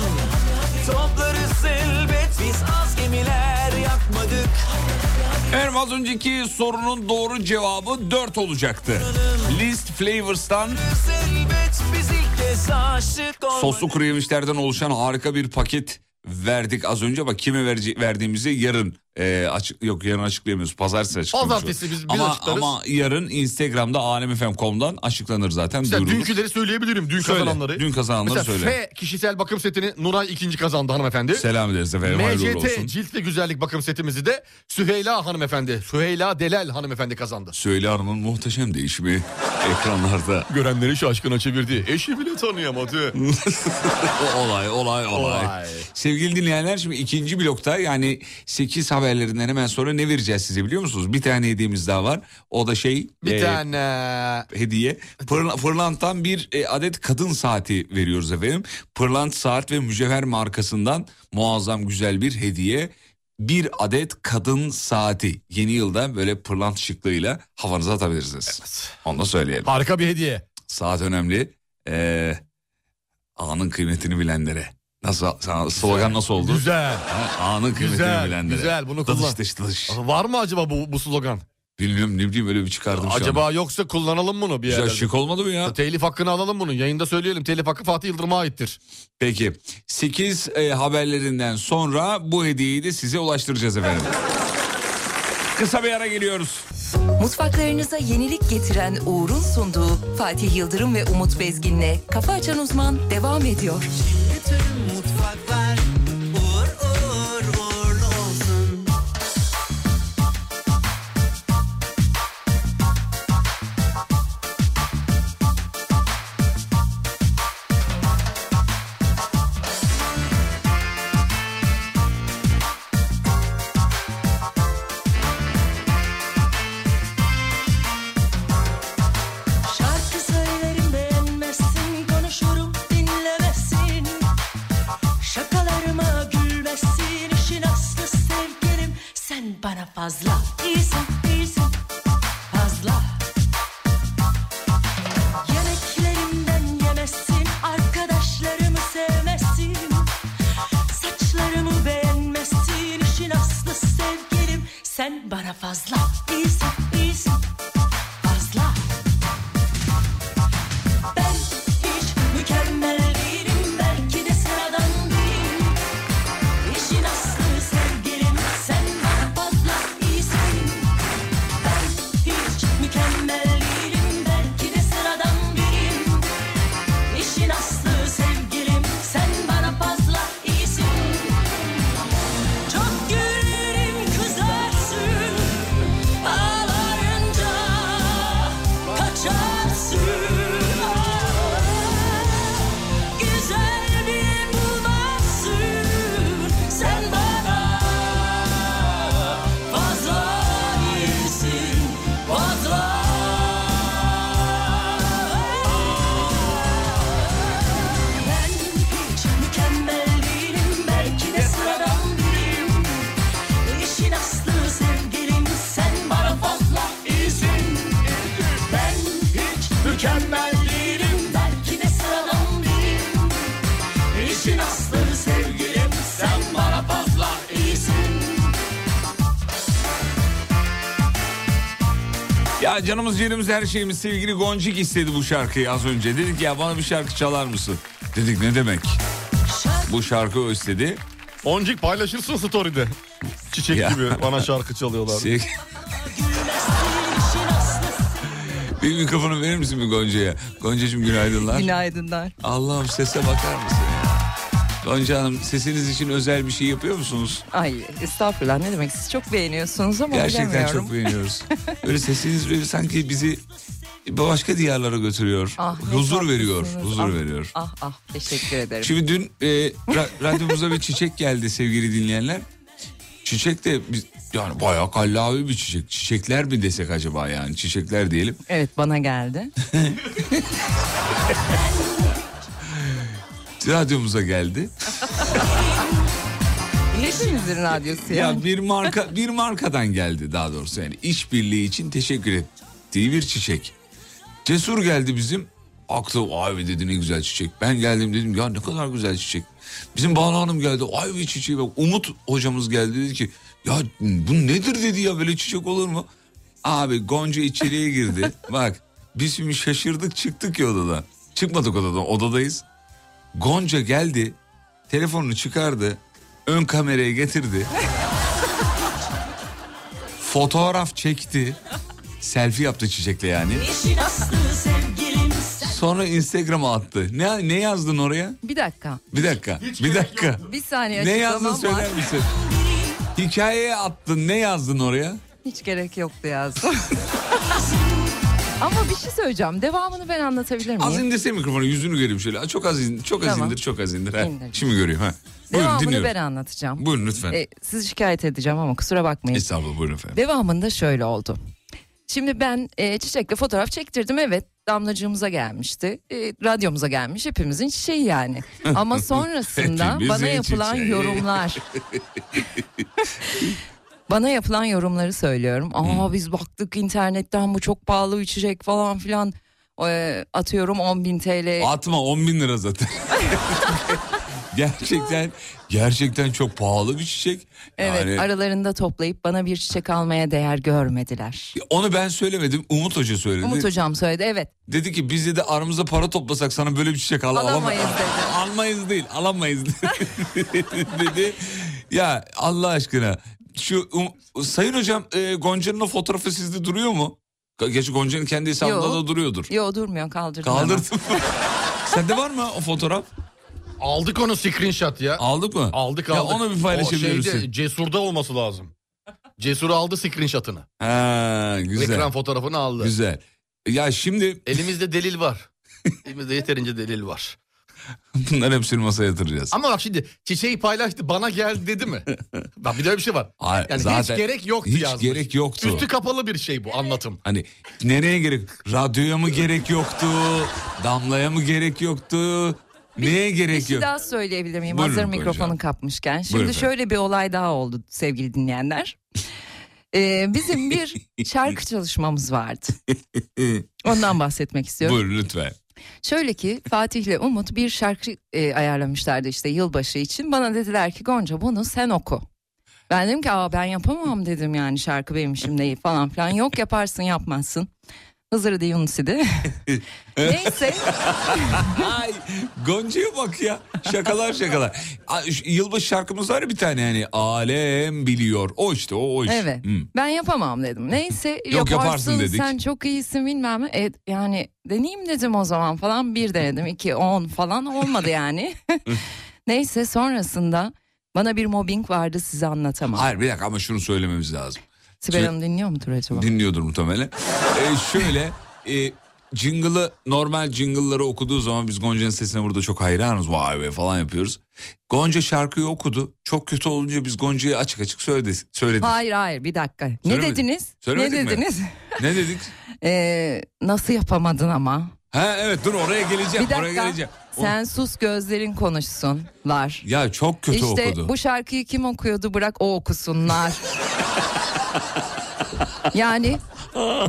Toplarız elbet Biz az gemiler yakmadık Efendim az önceki sorunun doğru cevabı 4 olacaktı. List Flavors'tan soslu kuru yemişlerden oluşan harika bir paket verdik az önce. Bak kime verdiğimizi yarın e, açık yok yarın açıklayamıyoruz. Pazartesi açıklamış. Pazartesi biz- biz ama, açıklarız. ama yarın Instagram'da alemfm.com'dan açıklanır zaten. Mesela duyurulur. dünküleri söyleyebilirim. Dün Söyle, kazananları. dün kazananları Mesela söyle. F kişisel bakım setini Nuray ikinci kazandı hanımefendi. Selam ederiz efendim. MCT cilt ve güzellik bakım setimizi de Süheyla hanımefendi. Süheyla Delal hanımefendi kazandı. Söyle Hanım'ın muhteşem değişimi ekranlarda. Görenleri şaşkına çevirdi. Eşi bile tanıyamadı. [LAUGHS] olay olay olay. Olay. Sevgili dinleyenler şimdi ikinci blokta yani 8 haberlerinden hemen sonra ne vereceğiz size biliyor musunuz? Bir tane hediyemiz daha var. O da şey Bir e, tane. hediye. Pırla- Pırlant'tan bir e, adet kadın saati veriyoruz efendim. Pırlant saat ve mücevher markasından muazzam güzel bir hediye. Bir adet kadın saati. Yeni yılda böyle pırlant şıklığıyla havanıza atabilirsiniz. Onu da söyleyelim. Harika bir hediye. Saat önemli. Ee, anın kıymetini bilenlere. Nasıl sana slogan nasıl oldu? Güzel. Ha, Anın kıymetini Güzel, bilenlere. güzel, bunu kullan. dış dılış. Var mı acaba bu, bu slogan? Bilmiyorum ne bileyim öyle bir çıkardım şu acaba anda. yoksa kullanalım bunu bir Güzel yerlerde. şık olmadı mı ya? Telif hakkını alalım bunu. Yayında söyleyelim. Telif hakkı Fatih Yıldırım'a aittir. Peki 8 haberlerinden sonra bu hediyeyi de size ulaştıracağız efendim. Kısa bir ara geliyoruz. Mutfaklarınıza yenilik getiren Uğur'un sunduğu Fatih Yıldırım ve Umut Bezgin'le Kafa Açan Uzman devam ediyor. Bütün fazla. Canımız yerimiz her şeyimiz sevgili Goncik istedi bu şarkıyı az önce. Dedik ya bana bir şarkı çalar mısın? Dedik ne demek? Bu şarkı o istedi. Oncik paylaşırsın story'de. Çiçek Ya. gibi bana şarkı çalıyorlar. [LAUGHS] Sev- bir mikrofonu verir misin bir Gonca'ya? Gonca'cığım günaydınlar. Günaydınlar. Allah'ım sese bakar mısın? Gonca Hanım sesiniz için özel bir şey yapıyor musunuz? Ay estağfurullah ne demek siz çok beğeniyorsunuz ama Gerçekten bilemiyorum. çok beğeniyoruz. Böyle sesiniz böyle sanki bizi başka diyarlara götürüyor. Ah, huzur veriyor, huzur Ah, veriyor. Ah ah teşekkür ederim. Şimdi dün e, ra- radyomuza bir çiçek geldi sevgili dinleyenler. Çiçek de biz, yani bayağı kallavi bir çiçek. Çiçekler mi desek acaba yani çiçekler diyelim. Evet bana geldi. [LAUGHS] Radyomuza geldi. [LAUGHS] Hepimizin radyosu yani. Ya bir marka bir markadan geldi daha doğrusu yani işbirliği için teşekkür ettiği bir çiçek. Cesur geldi bizim. Aktı ay dedi ne güzel çiçek. Ben geldim dedim ya ne kadar güzel çiçek. Bizim Banu Hanım geldi ay bir çiçeği bak. Umut hocamız geldi dedi ki ya bu nedir dedi ya böyle çiçek olur mu? Abi Gonca içeriye girdi. [LAUGHS] bak biz şimdi şaşırdık çıktık ya odadan. Çıkmadık odadan odadayız. Gonca geldi telefonunu çıkardı ön kameraya getirdi. Fotoğraf çekti. Selfie yaptı çiçekle yani. Sonra Instagram'a attı. Ne ne yazdın oraya? Bir dakika. Bir dakika. bir dakika. Bir saniye Ne yazdın var. söyler misin? Hikayeye attın. Ne yazdın oraya? Hiç gerek yoktu yazdım. [LAUGHS] Ama bir şey söyleyeceğim. Devamını ben anlatabilir Az miyim? indirsene mikrofonu yüzünü göreyim şöyle. Çok az indir, çok az Tamam. indir, çok az indir. Ha. Şimdi göreyim ha. Buyurun Devamını dinliyorum. ben anlatacağım. Buyurun lütfen. E, sizi şikayet edeceğim ama kusura bakmayın. Estağfurullah buyurun efendim. Devamında şöyle oldu. Şimdi ben e, çiçekle fotoğraf çektirdim evet damlacığımıza gelmişti. E, radyomuza gelmiş hepimizin çiçeği yani. Ama [LAUGHS] sonrasında Hepimizin bana yapılan çiçeği. yorumlar. [LAUGHS] bana yapılan yorumları söylüyorum. Aa biz baktık internetten bu çok pahalı bir çiçek falan filan. E, atıyorum 10 bin TL. Atma 10 bin lira zaten. [LAUGHS] gerçekten gerçekten çok pahalı bir çiçek. Evet Yani aralarında toplayıp bana bir çiçek almaya değer görmediler. onu ben söylemedim. Umut Hoca söyledi. Umut hocam söyledi evet. Dedi ki biz de aramızda para toplasak sana böyle bir çiçek al Alamayız alama- dedi. [LAUGHS] Almayız değil alamayız [LAUGHS] dedi. Ya Allah aşkına şu um- Sayın Hocam e, Gonca'nın o fotoğrafı sizde duruyor mu? Gerçi Gonca'nın kendi hesabında Yo. da duruyordur. Yo durmuyor kaldırdım. Kaldırdım. [LAUGHS] Sende var mı o fotoğraf? Aldık onu screenshot ya. Aldık mı? Aldık Ya aldık. onu bir paylaşabilir O şeyde, misin? Cesur'da olması lazım. Cesur aldı screenshot'ını. Ha, güzel. Ekran fotoğrafını aldı. Güzel. Ya şimdi Elimizde delil var. Elimizde yeterince delil var. [LAUGHS] bunların hepsini masaya yatıracağız. Ama bak şimdi çiçeği paylaştı bana geldi dedi mi? [LAUGHS] bak bir de öyle bir şey var. Hayır, Yani zaten hiç gerek yoktu hiç yazmış. gerek yoktu. Üstü kapalı bir şey bu anlatım. Hani nereye gerek? Radyoya mı gerek yoktu? Damlaya mı gerek yoktu? Neye Bir gerek şey yok? daha söyleyebilir miyim? Buyurun Hazır mikrofonu Hanım. kapmışken. Şimdi Buyurun şöyle bir olay daha oldu sevgili dinleyenler. [LAUGHS] Ee, bizim bir şarkı çalışmamız vardı. Ondan bahsetmek istiyorum. Buyurun lütfen. Şöyle ki Fatih ile Umut bir şarkı e, ayarlamışlardı işte yılbaşı için. Bana dediler ki Gonca bunu sen oku. Ben dedim ki Aa, ben yapamam dedim yani şarkı benim işim değil falan filan. Yok yaparsın yapmazsın. Hızır'ı Yunus'idi. [LAUGHS] Neyse Ay Gonca'ya bak ya. Şakalar şakalar. Yılbaşı şarkımız var ya bir tane yani. Alem biliyor. O işte o, o iş. Evet. Hı. Ben yapamam dedim. Neyse [LAUGHS] Yok, yaparsın yaparsın dedik. sen çok iyisin bilmem ne. E, yani deneyeyim dedim o zaman falan. Bir denedim iki on falan olmadı yani. [LAUGHS] Neyse sonrasında bana bir mobbing vardı size anlatamam. Hayır bir dakika ama şunu söylememiz lazım. Sibel Hanım dinliyor mudur acaba? Dinliyordur muhtemelen. Ee, şöyle e, jingle'ı normal jingle'ları okuduğu zaman biz Gonca'nın sesine burada çok hayranız. Vay be falan yapıyoruz. Gonca şarkıyı okudu. Çok kötü olunca biz Gonca'ya açık açık söyledik. söyledik. Hayır hayır bir dakika. Ne Söylemedik. dediniz? Söylemedik ne mi? dediniz? Ne dedik? Ee, [LAUGHS] nasıl yapamadın ama? Ha evet dur oraya geleceğim. Bir Oraya dakika. geleceğim. Sen sus gözlerin konuşsunlar. Ya çok kötü işte okudu. bu şarkıyı kim okuyordu bırak o okusunlar. yani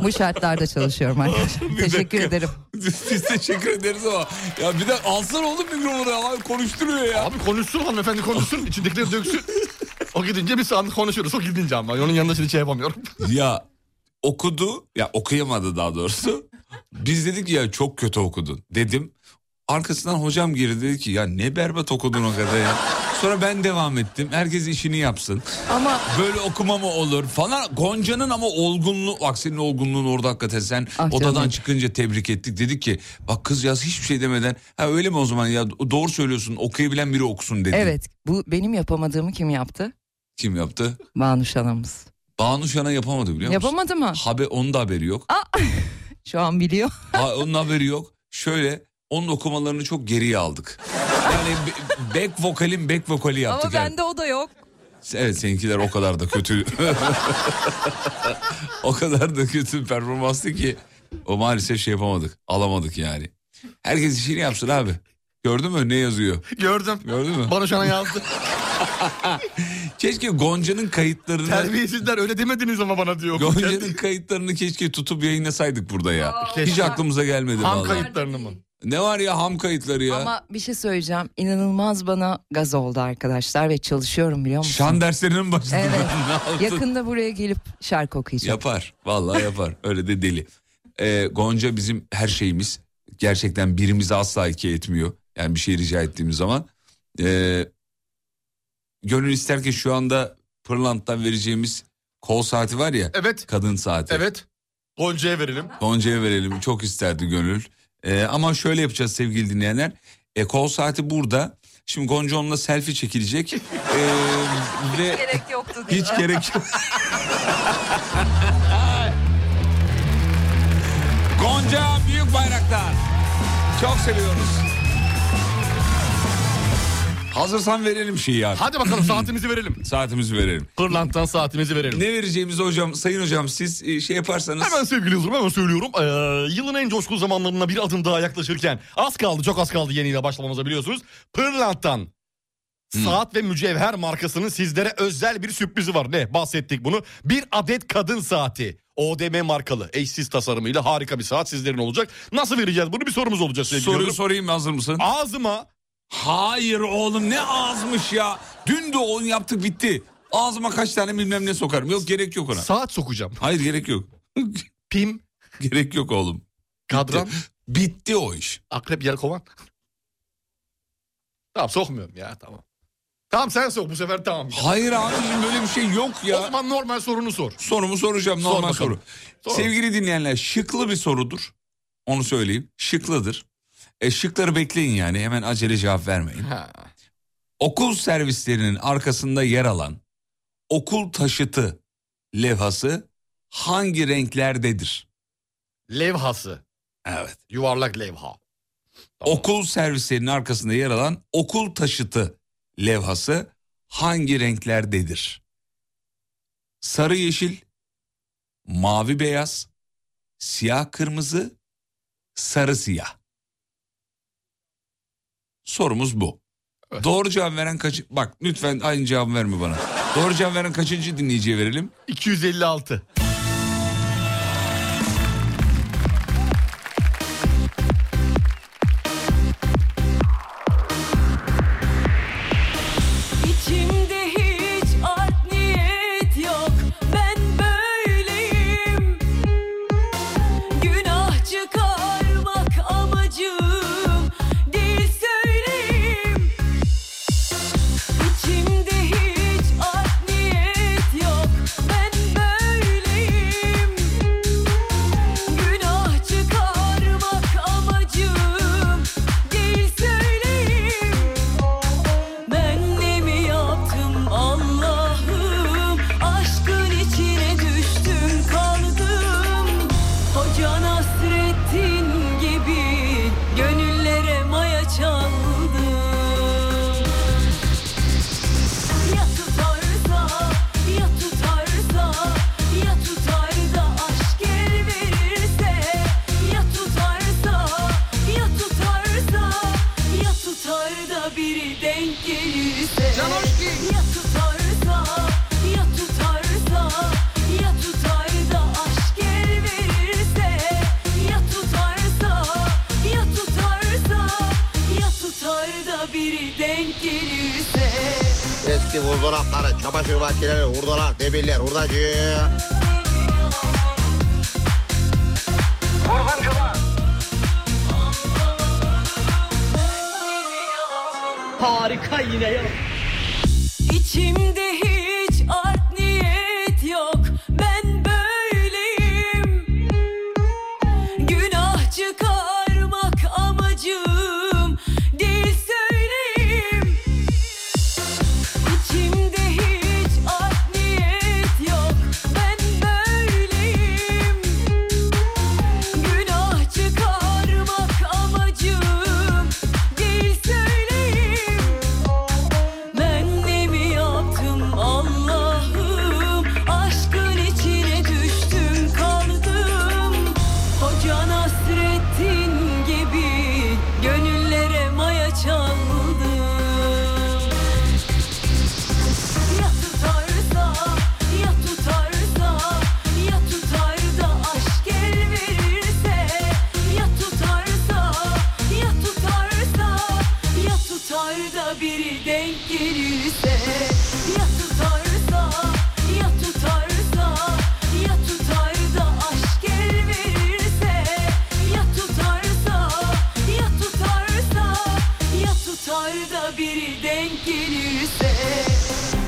bu şartlarda çalışıyorum arkadaşlar. [LAUGHS] Teşekkür ederim. Biz teşekkür ederiz ama. Ya bir de alsan oğlum mikrofonu ya. Konuşturuyor ya. Abi konuşsun hanımefendi konuşsun. [LAUGHS] içindekileri döksün. O gidince bir saat konuşuruz. O gidince ama. Onun yanında şimdi şey yapamıyorum. [LAUGHS] Ya okudu ya okuyamadı daha doğrusu. Biz dedik ya çok kötü okudun dedim. Arkasından hocam girdi dedi ki ya ne berbat okudun o kadar ya. Sonra ben devam ettim. Herkes işini yapsın. Ama Böyle okuma mı olur falan. Gonca'nın ama olgunluğu bak senin olgunluğun orada hakikaten sen Ah odadan canım. çıkınca tebrik ettik. Dedik ki bak kız yaz hiçbir şey demeden ha öyle mi o zaman ya doğru söylüyorsun okuyabilen biri okusun dedi. evet bu benim yapamadığımı kim yaptı? Kim yaptı? Banuş anamız. Banu Şan'a yapamadı biliyor musun? Yapamadı mı? Habe, onun da haberi yok. [LAUGHS] Şu an biliyor. Ha, onun haberi yok. Şöyle onun okumalarını çok geriye aldık. Yani back vokalin back vokali yaptık. Ama yani. bende o da yok. Evet seninkiler o kadar da kötü. [LAUGHS] o kadar da kötü bir performanstı ki o maalesef şey yapamadık. Alamadık yani. Herkes işini yapsın abi. Gördün mü ne yazıyor? Gördüm. Gördün mü? Bana şu an yazdı. [LAUGHS] Keşke Gonca'nın kayıtlarını Terbiyesizler öyle demediniz ama bana diyor. Gonca'nın kayıtlarını keşke tutup yayınlasaydık burada ya. Hiç Keşke. aklımıza gelmedi Ham kayıtlarını mı? Ne var ya ham kayıtları ya. Ama bir şey söyleyeceğim. İnanılmaz bana gaz oldu arkadaşlar ve çalışıyorum biliyor musun? Şan derslerinin başında. Evet. [LAUGHS] Yakında buraya gelip şarkı okuyacağım. Yapar. Vallahi yapar. Öyle de deli. Ee, Gonca bizim her şeyimiz. Gerçekten birimizi asla iki etmiyor. Yani bir şey rica ettiğimiz zaman. Ee, gönül ister ki şu anda Pırlant'tan vereceğimiz kol saati var ya. Evet. Kadın saati. Evet. Gonca'ya verelim. Gonca'ya verelim. Çok isterdi gönül. Ee, ama şöyle yapacağız sevgili dinleyenler. E, kol saati burada. Şimdi Gonca onunla selfie çekilecek. Ee, ve Gerek yoktu hiç gerek yok. [LAUGHS] Gonca Büyük Bayraktar. Çok seviyoruz. Hazırsan verelim şeyi abi. Hadi bakalım saatimizi verelim. [CLEARS THROAT] Saatimizi verelim. Pırlant'tan saatimizi verelim. Ne vereceğimizi hocam, sayın hocam siz e, şey yaparsanız. Hemen sevgili Yıldırım hemen söylüyorum. Ee, yılın en coşkulu zamanlarına bir adım daha yaklaşırken az kaldı çok az kaldı yeni yıla başlamamıza biliyorsunuz. Pırlant'tan Saat ve mücevher markasının sizlere özel bir sürprizi var. Ne? Bahsettik bunu. Bir adet kadın saati. ODM markalı eşsiz tasarımıyla harika bir saat sizlerin olacak. Nasıl vereceğiz bunu bir sorumuz olacak sevgili Soruyu Yıldırım. sorayım hazır mısın? Ağzıma Hayır oğlum ne ağızmış ya. Dün de onu yaptık bitti. Ağzıma kaç tane bilmem ne sokarım. Yok gerek yok ona. saat sokacağım. Hayır gerek yok. [LAUGHS] Pim, gerek yok oğlum. kadran, Bitti o iş. akrep, yelkovan. [LAUGHS] Tamam sokmuyorum ya tamam. Tamam sen sok bu sefer tamam. Hayır abicim böyle bir şey yok O ya. zaman normal sorunu sor. Sorumu soracağım Sor normal bakalım. soru. Sor. Sevgili dinleyenler şıklı bir sorudur. Onu söyleyeyim. Şıklıdır. E, şıkları bekleyin yani hemen acele cevap vermeyin. Ha. Okul servislerinin arkasında yer alan okul taşıtı levhası hangi renklerdedir? Levhası. Evet. Yuvarlak levha. Tamam. Okul servislerinin arkasında yer alan okul taşıtı levhası hangi renklerdedir? Sarı yeşil, mavi beyaz, siyah kırmızı, sarı siyah. Sorumuz bu. Doğru cevap veren kaç... Bak lütfen aynı cevabı verme bana. Doğru cevap veren kaçıncı dinleyiciye verelim? 256.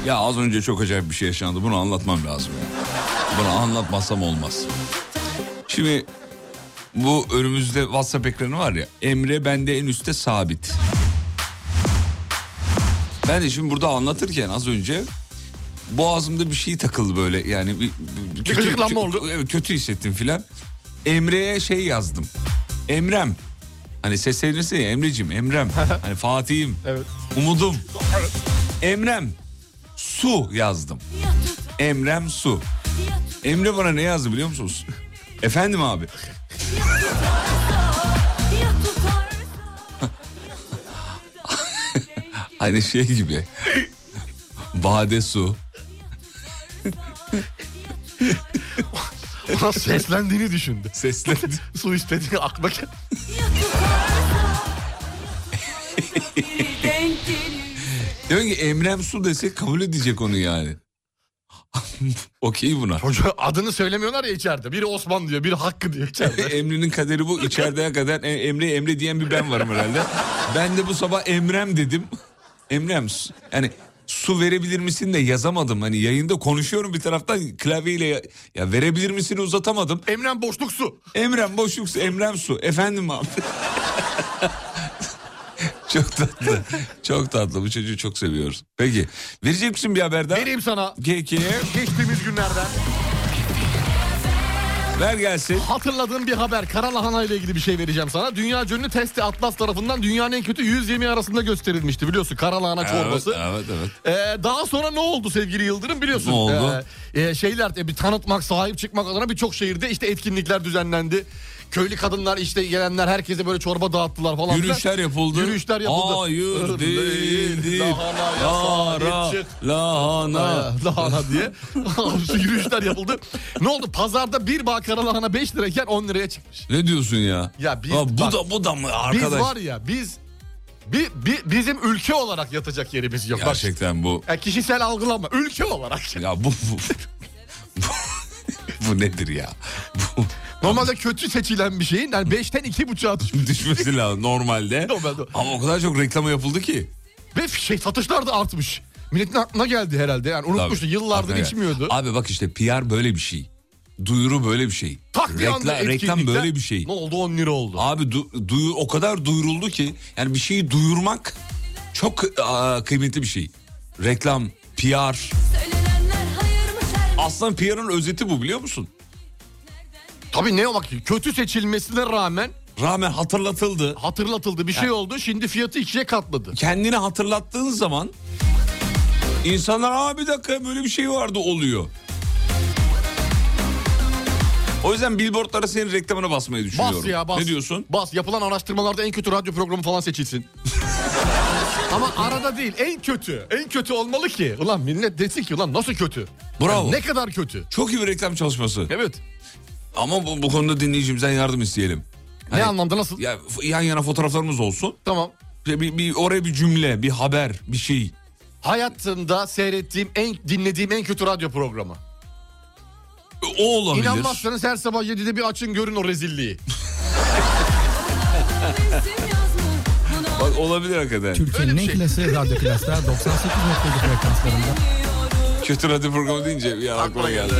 Ya az önce çok acayip bir şey yaşandı. Bunu anlatmam lazım. ya. Bunu anlatmazsam olmaz. Şimdi bu önümüzde WhatsApp ekranı var ya. Emre bende en üstte sabit. Ben de şimdi burada anlatırken az önce boğazımda bir şey takıldı böyle. Yani bir, bir- kötü, gıcıklanma oldu. Evet, kötü hissettim filan. Emre'ye şey yazdım. Emrem. Hani seslenirse ya Emre'cim Emrem. [LAUGHS] hani Fatih'im. Evet. Umudum. Emrem. Su yazdım. Emrem Su. Emre bana ne yazdı biliyor musunuz? Efendim abi. [LAUGHS] hani şey gibi. Bade su. [LAUGHS] Ona seslendiğini düşündü. Seslendi. Su istediğini aklına gel- denk [LAUGHS] gelir Diyor ki Emrem Su desek kabul edecek onu yani. [LAUGHS] Okey buna. Çocuğa adını söylemiyorlar ya içeride. Biri Osman diyor, biri Hakkı diyor içeride. [LAUGHS] Emre'nin kaderi bu. İçeride kadar e, Emre Emre diyen bir ben varım herhalde. Ben de bu sabah Emrem dedim. Emrem yani su verebilir misin de yazamadım. Hani yayında konuşuyorum bir taraftan klavyeyle ya, ya verebilir misin uzatamadım. Emren boşluk su. Emrem boşluk su, Emrem su. Efendim abi. [LAUGHS] [LAUGHS] çok tatlı. Çok tatlı. Bu çocuğu çok seviyoruz. Peki. Verecek misin bir haber daha? Vereyim sana. Peki. Geçtiğimiz günlerden Ver gelsin. hatırladığım bir haber. Karalahana ile ilgili bir şey vereceğim sana. Dünya ünlü Testi Atlas tarafından dünyanın en kötü 100 yemeği arasında gösterilmişti biliyorsun. Karalahana çorbası. Evet, evet, evet. Ee, daha sonra ne oldu sevgili Yıldırım biliyorsun. Ne oldu? Ee, e, şeyler e, bir tanıtmak, sahip çıkmak adına birçok şehirde işte etkinlikler düzenlendi. Köylü kadınlar işte gelenler herkese böyle çorba dağıttılar falan. Yürüyüşler yapıldı. Yürüyüşler yapıldı. Hayır değildi. Lahana Yara, lahana. Ha, lahana diye. Yürüyüşler yapıldı. Ne oldu? Pazarda bir bağ kara lahana 5 lirayken 10 liraya çıkmış. Ne diyorsun ya? Ya biz- Ha, bu bak- da bu da mı Biz arkadaş? var ya biz bi, bi- bizim ülke olarak yatacak yerimiz yok. Gerçekten bu. ya kişisel algılama ülke olarak. Ya bu bu, bu, [LAUGHS] bu nedir ya? Normalde kötü seçilen bir şeyin yani 5'ten 2,5'a düşmüş. düşmesi lazım normalde. Normalde. Ama o kadar çok reklama yapıldı ki. Ve şey satışlar da artmış. Milletin aklına geldi herhalde. Yani unutmuştu. Tabii. Yıllardır Hakikaten. içmiyordu. Abi bak işte PR böyle bir şey. Duyuru böyle bir şey. Tak bir anda reklam, reklam böyle bir şey. Ne oldu 10 lira oldu. Abi du- duyu- o kadar duyuruldu ki yani bir şeyi duyurmak çok aa, kıymetli bir şey. Reklam, PR. Aslında PR'ın özeti bu biliyor musun? Tabii ne o bak kötü seçilmesine rağmen Rağmen hatırlatıldı. hatırlatıldı bir şey oldu. Şimdi fiyatı ikiye katladı. Kendini hatırlattığın zaman insanlar aa bir dakika böyle bir şey vardı oluyor. O yüzden billboardlara senin reklamını basmayı düşünüyorum. Bas ya bas. Ne diyorsun? Bas yapılan araştırmalarda en kötü radyo programı falan seçilsin. [LAUGHS] Ama arada değil en kötü. En kötü olmalı ki. Ulan millet desin ki ulan nasıl kötü? Bravo. Yani ne kadar kötü? Çok iyi bir reklam çalışması. Evet. Ama bu, bu konuda dinleyicimizden yardım isteyelim. Ne Hani- anlamda nasıl? Ya yan yana fotoğraflarımız olsun. Tamam. Bir, bir, bir- oraya bir cümle, bir haber, bir şey. Hayatımda seyrettiğim en dinlediğim en kötü radyo programı. O olabilir. İnanmazsanız her sabah 7'de bir açın görün o rezilliği. [LAUGHS] Bak olabilir hakikaten. Türkiye'nin en klası radyo klaslar 98.7 frekanslarında. Kötü radyo programı deyince bir an aklıma geldi.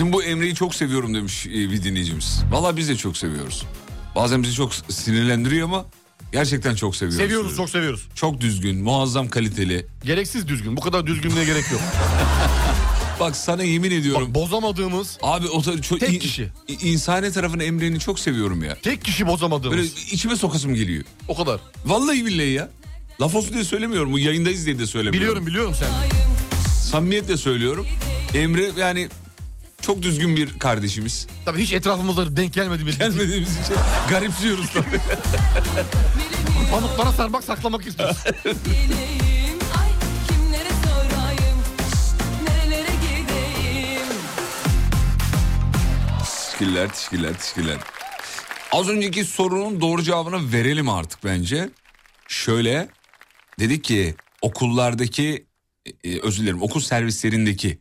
Sizin bu Emre'yi çok seviyorum demiş e, bir dinleyicimiz. Valla biz de çok seviyoruz. Bazen bizi çok sinirlendiriyor ama gerçekten çok seviyoruz. Seviyoruz çok seviyoruz. Çok düzgün, muazzam kaliteli. Gereksiz düzgün. Bu kadar düzgünlüğe gerek yok. [LAUGHS] Bak sana yemin ediyorum. Bak, bozamadığımız Abi o da çok Tek kişi. i- insani tarafını Emre'ni çok seviyorum ya. tek kişi bozamadığımız. Böyle içime sokasım geliyor. O kadar. Vallahi billahi ya. Laf olsun diye söylemiyorum. Bu yayındayız diye de söylemiyorum. Biliyorum biliyorum sen. Samimiyetle söylüyorum. Emre yani çok düzgün bir kardeşimiz. Tabii hiç etrafımızda denk gelmedi bile. Gelmediğimiz için garipsiyoruz tabii. Pamuklara sarmak saklamak istiyoruz. Bileyim [LAUGHS] Ay kimlere sorayım Nerelere gideyim Teşekkürler, teşekkürler, teşekkürler. Az önceki sorunun doğru cevabını verelim artık bence. Şöyle dedik ki okullardaki e, özür dilerim okul servislerindeki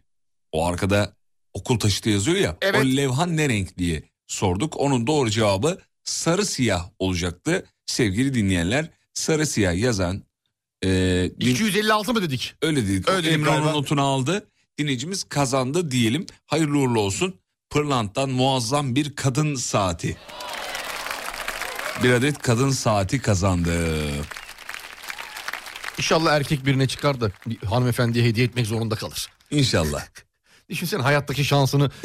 o arkada okul taşıtı yazıyor ya Evet. o levha ne renk diye sorduk. Onun doğru cevabı sarı siyah olacaktı. Sevgili dinleyenler sarı siyah yazan e, din- 256 mı dedik? öyle dedik. Öyle Emre onun notunu aldı. Dinleyicimiz kazandı diyelim. Hayırlı uğurlu olsun. Pırlant'tan muazzam bir kadın saati. Bir adet kadın saati kazandı. İnşallah erkek birine çıkar da bir hanımefendiye hediye etmek zorunda kalır. İnşallah. [LAUGHS] Düşünsene hayattaki şansını [LAUGHS]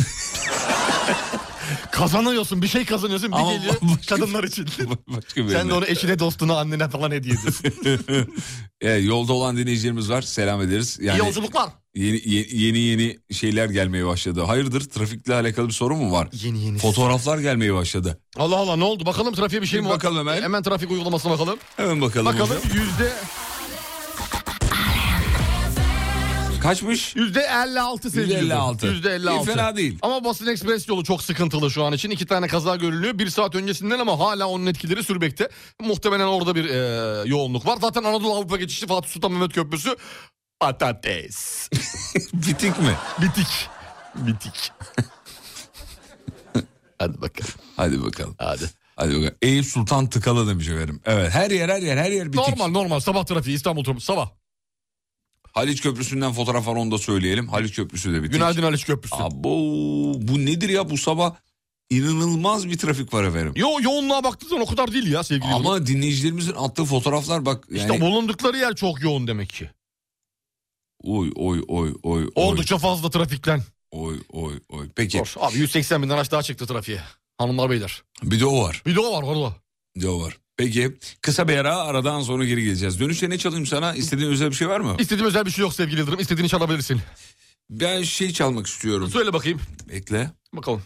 kazanıyorsun bir şey kazanıyorsun bir Ama geliyor [LAUGHS] başka- kadınlar için. [LAUGHS] Başka bir Sen de onu eşine dostuna annene falan hediye ediyorsun. Evet, yolda olan dinleyicilerimiz var. Selam ederiz. Yani İyi yolculuklar. Yeni, yeni yeni yeni şeyler gelmeye başladı. Hayırdır trafikle alakalı bir sorun mu var? Yeni yeni. Fotoğraflar gelmeye başladı. Allah Allah ne oldu bakalım trafiğe bir şey Bir mi var? bakalım hemen. Hemen trafik uygulamasına bakalım. Hemen bakalım. Bakalım hocam. yüzde Kaçmış? yüzde 56 sevgili. %56. Yüzde 56. İyi, fena değil. Ama basın ekspres yolu çok sıkıntılı şu an için. İki tane kaza görülüyor. Bir saat öncesinden ama hala onun etkileri sürmekte. Muhtemelen orada bir e, yoğunluk var. Zaten Anadolu Avrupa geçişi Fatih Sultan Mehmet Köprüsü patates. [LAUGHS] Bitik mi? Bitik. Bitik. [LAUGHS] Hadi bakalım. Hadi bakalım. Hadi. Hadi bakalım. Eyüp Sultan tıkalı demiş efendim. Evet her yer her yer her yer bitik. Normal normal sabah trafiği İstanbul trafiği sabah. Haliç Köprüsü'nden fotoğraf var onu da söyleyelim. Haliç Köprüsü de bitik. Günaydın Haliç Köprüsü. Abo, bu nedir ya bu sabah? İnanılmaz bir trafik var efendim. Yo yoğunluğa baktığın zaman o kadar değil ya sevgili. Ama dinleyicilerimizin attığı fotoğraflar bak yani... İşte bulundukları yer çok yoğun demek ki. Oy oy oy oy oy. Oldukça fazla trafikten. Oy oy oy. Peki Zor. Abi 180 bin araç daha çıktı trafiğe. Hanımlar beyler. bir de o var. Bir de o var orada. Bir de o var. Peki kısa bir ara aradan sonra geri geleceğiz. Dönüşte ne çalayım sana? İstediğin özel bir şey var mı? İstediğim özel bir şey yok sevgili Yıldırım. İstediğini çalabilirsin. Ben şey çalmak istiyorum. Söyle bakayım. Bekle. Bakalım.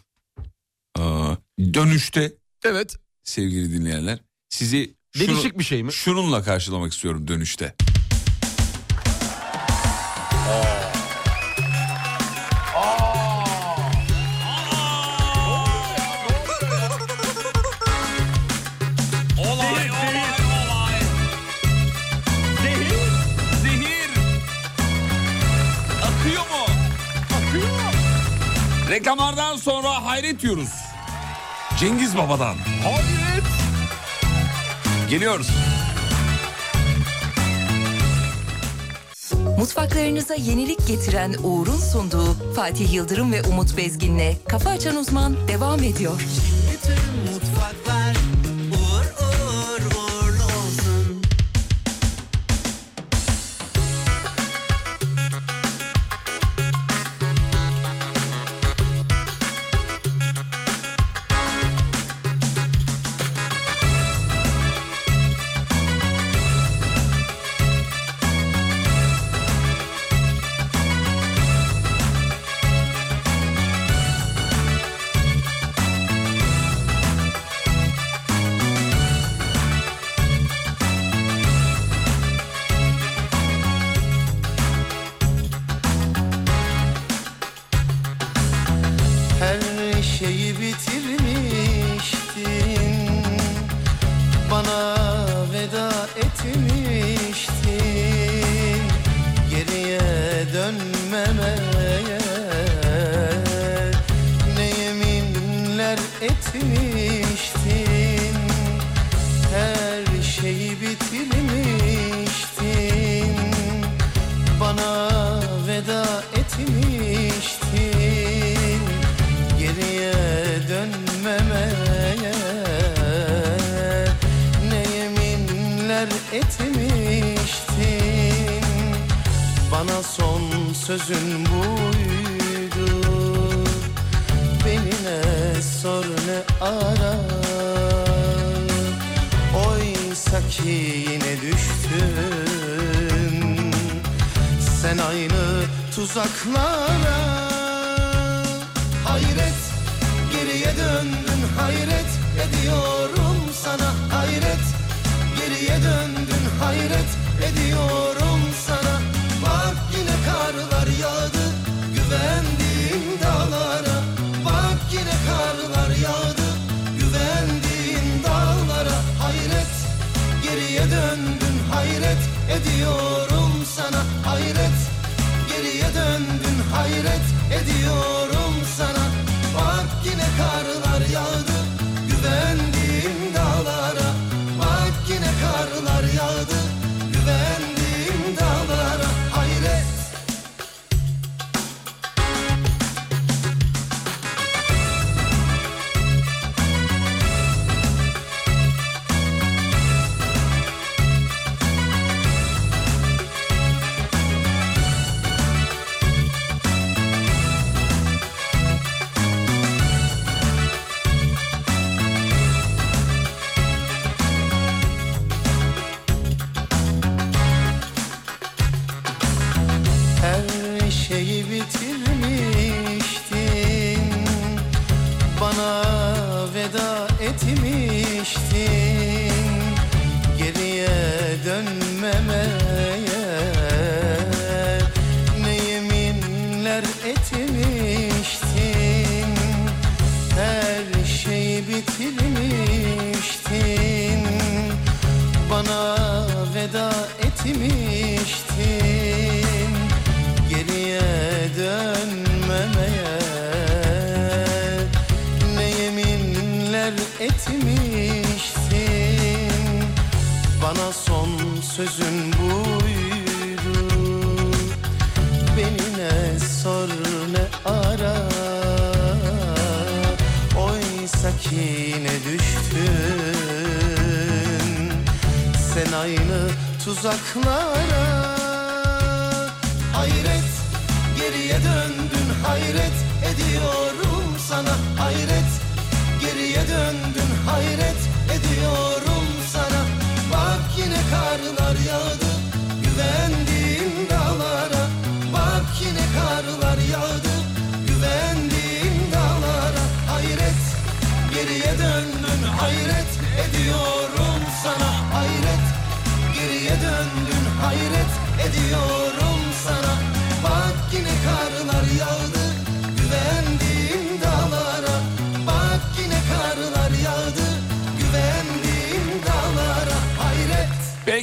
Aa, dönüşte Evet. sevgili dinleyenler sizi şunu- Değişik bir şey mi? şununla karşılamak istiyorum dönüşte. Olay hayret diyoruz. Cengiz Baba'dan. Hayret. Geliyoruz. Mutfaklarınıza yenilik getiren Uğur'un sunduğu Fatih Yıldırım ve Umut Bezgin'le Kafa Açan Uzman devam ediyor.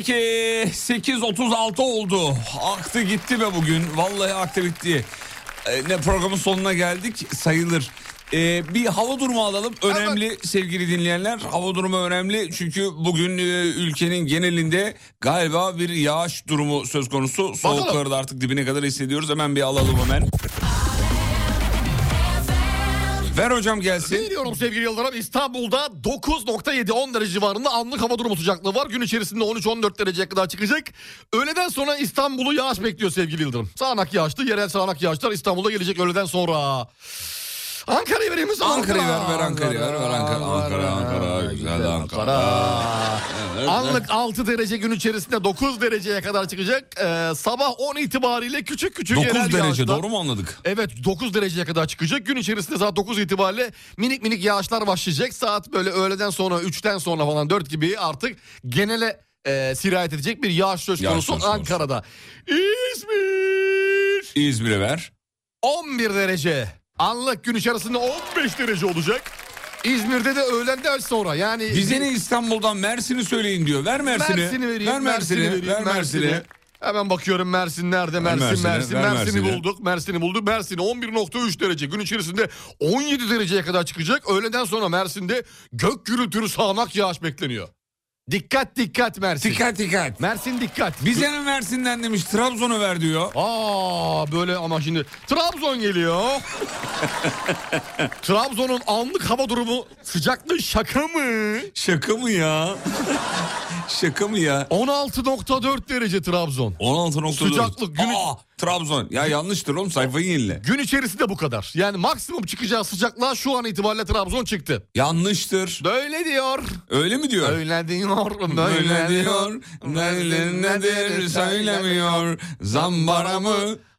Peki 8.36 oldu. Aktı gitti be bugün. Vallahi aktı bitti. Ee, ne programın sonuna geldik sayılır. Ee, bir hava durumu alalım. Önemli sevgili dinleyenler. Hava durumu önemli. Çünkü bugün e, ülkenin genelinde galiba bir yağış durumu söz konusu. Soğukları da artık dibine kadar hissediyoruz. Hemen bir alalım hemen. Ver hocam gelsin. Veriyorum sevgili Yıldırım. İstanbul'da 9.7 10 derece civarında anlık hava durumu sıcaklığı var. Gün içerisinde 13-14 dereceye kadar çıkacak. Öğleden sonra İstanbul'u yağış bekliyor sevgili Yıldırım. Sağanak yağışlı, yerel sağanak yağışlar İstanbul'a gelecek öğleden sonra. Ankara'yı vereyim mi? Ankara'yı ver, ver Ankara'yı ver, ver Ankara, Ankara, Ankara, güzel Ankara. Anlık 6 derece gün içerisinde 9 dereceye kadar çıkacak. Ee, sabah 10 itibariyle küçük küçük 9 yerel derece yağışlar- doğru mu anladık? Evet 9 dereceye kadar çıkacak. Gün içerisinde saat 9 itibariyle minik minik yağışlar başlayacak. Saat böyle öğleden sonra 3'ten sonra falan 4 gibi artık genele e, sirayet edecek bir yağış söz Yağış konusu konusu. Ankara'da. İzmir İzmir'e ver. 11 derece. Anlık gün içerisinde 15 derece olacak. İzmir'de de öğlenden sonra yani... Bize ne İstanbul'dan Mersin'i söyleyin diyor. Ver Mersin'i. Mersin'i vereyim. Ver Mersin'i. vereyim, Ver Mersin'i. Hemen bakıyorum Mersin nerede? Mersin, Mersin'i, Mersin, Mersin'i Mersin'i. bulduk. Mersin'i bulduk. Mersin 11.3 derece. Gün içerisinde 17 dereceye kadar çıkacak. Öğleden sonra Mersin'de gök gürültülü sağanak yağış bekleniyor. Dikkat dikkat Mersin. Dikkat dikkat. Mersin dikkat. Bize Mersin'den demiş Trabzon'u ver diyor. Aa böyle ama şimdi Trabzon geliyor. [LAUGHS] Trabzon'un anlık hava durumu sıcaklığı şaka mı? Şaka mı ya? Şaka mı ya? 16.4 derece Trabzon. 16.4. Sıcaklık günü- Aa, Trabzon. Ya yanlıştır oğlum sayfayı yenile. Gün içerisinde bu kadar. Yani maksimum çıkacağı sıcaklığa şu an itibariyle Trabzon çıktı. Yanlıştır. Böyle diyor. Öyle mi diyor? Öyle diyor. Böyle diyor. Nedir nedir söylemiyor. Zambara mı?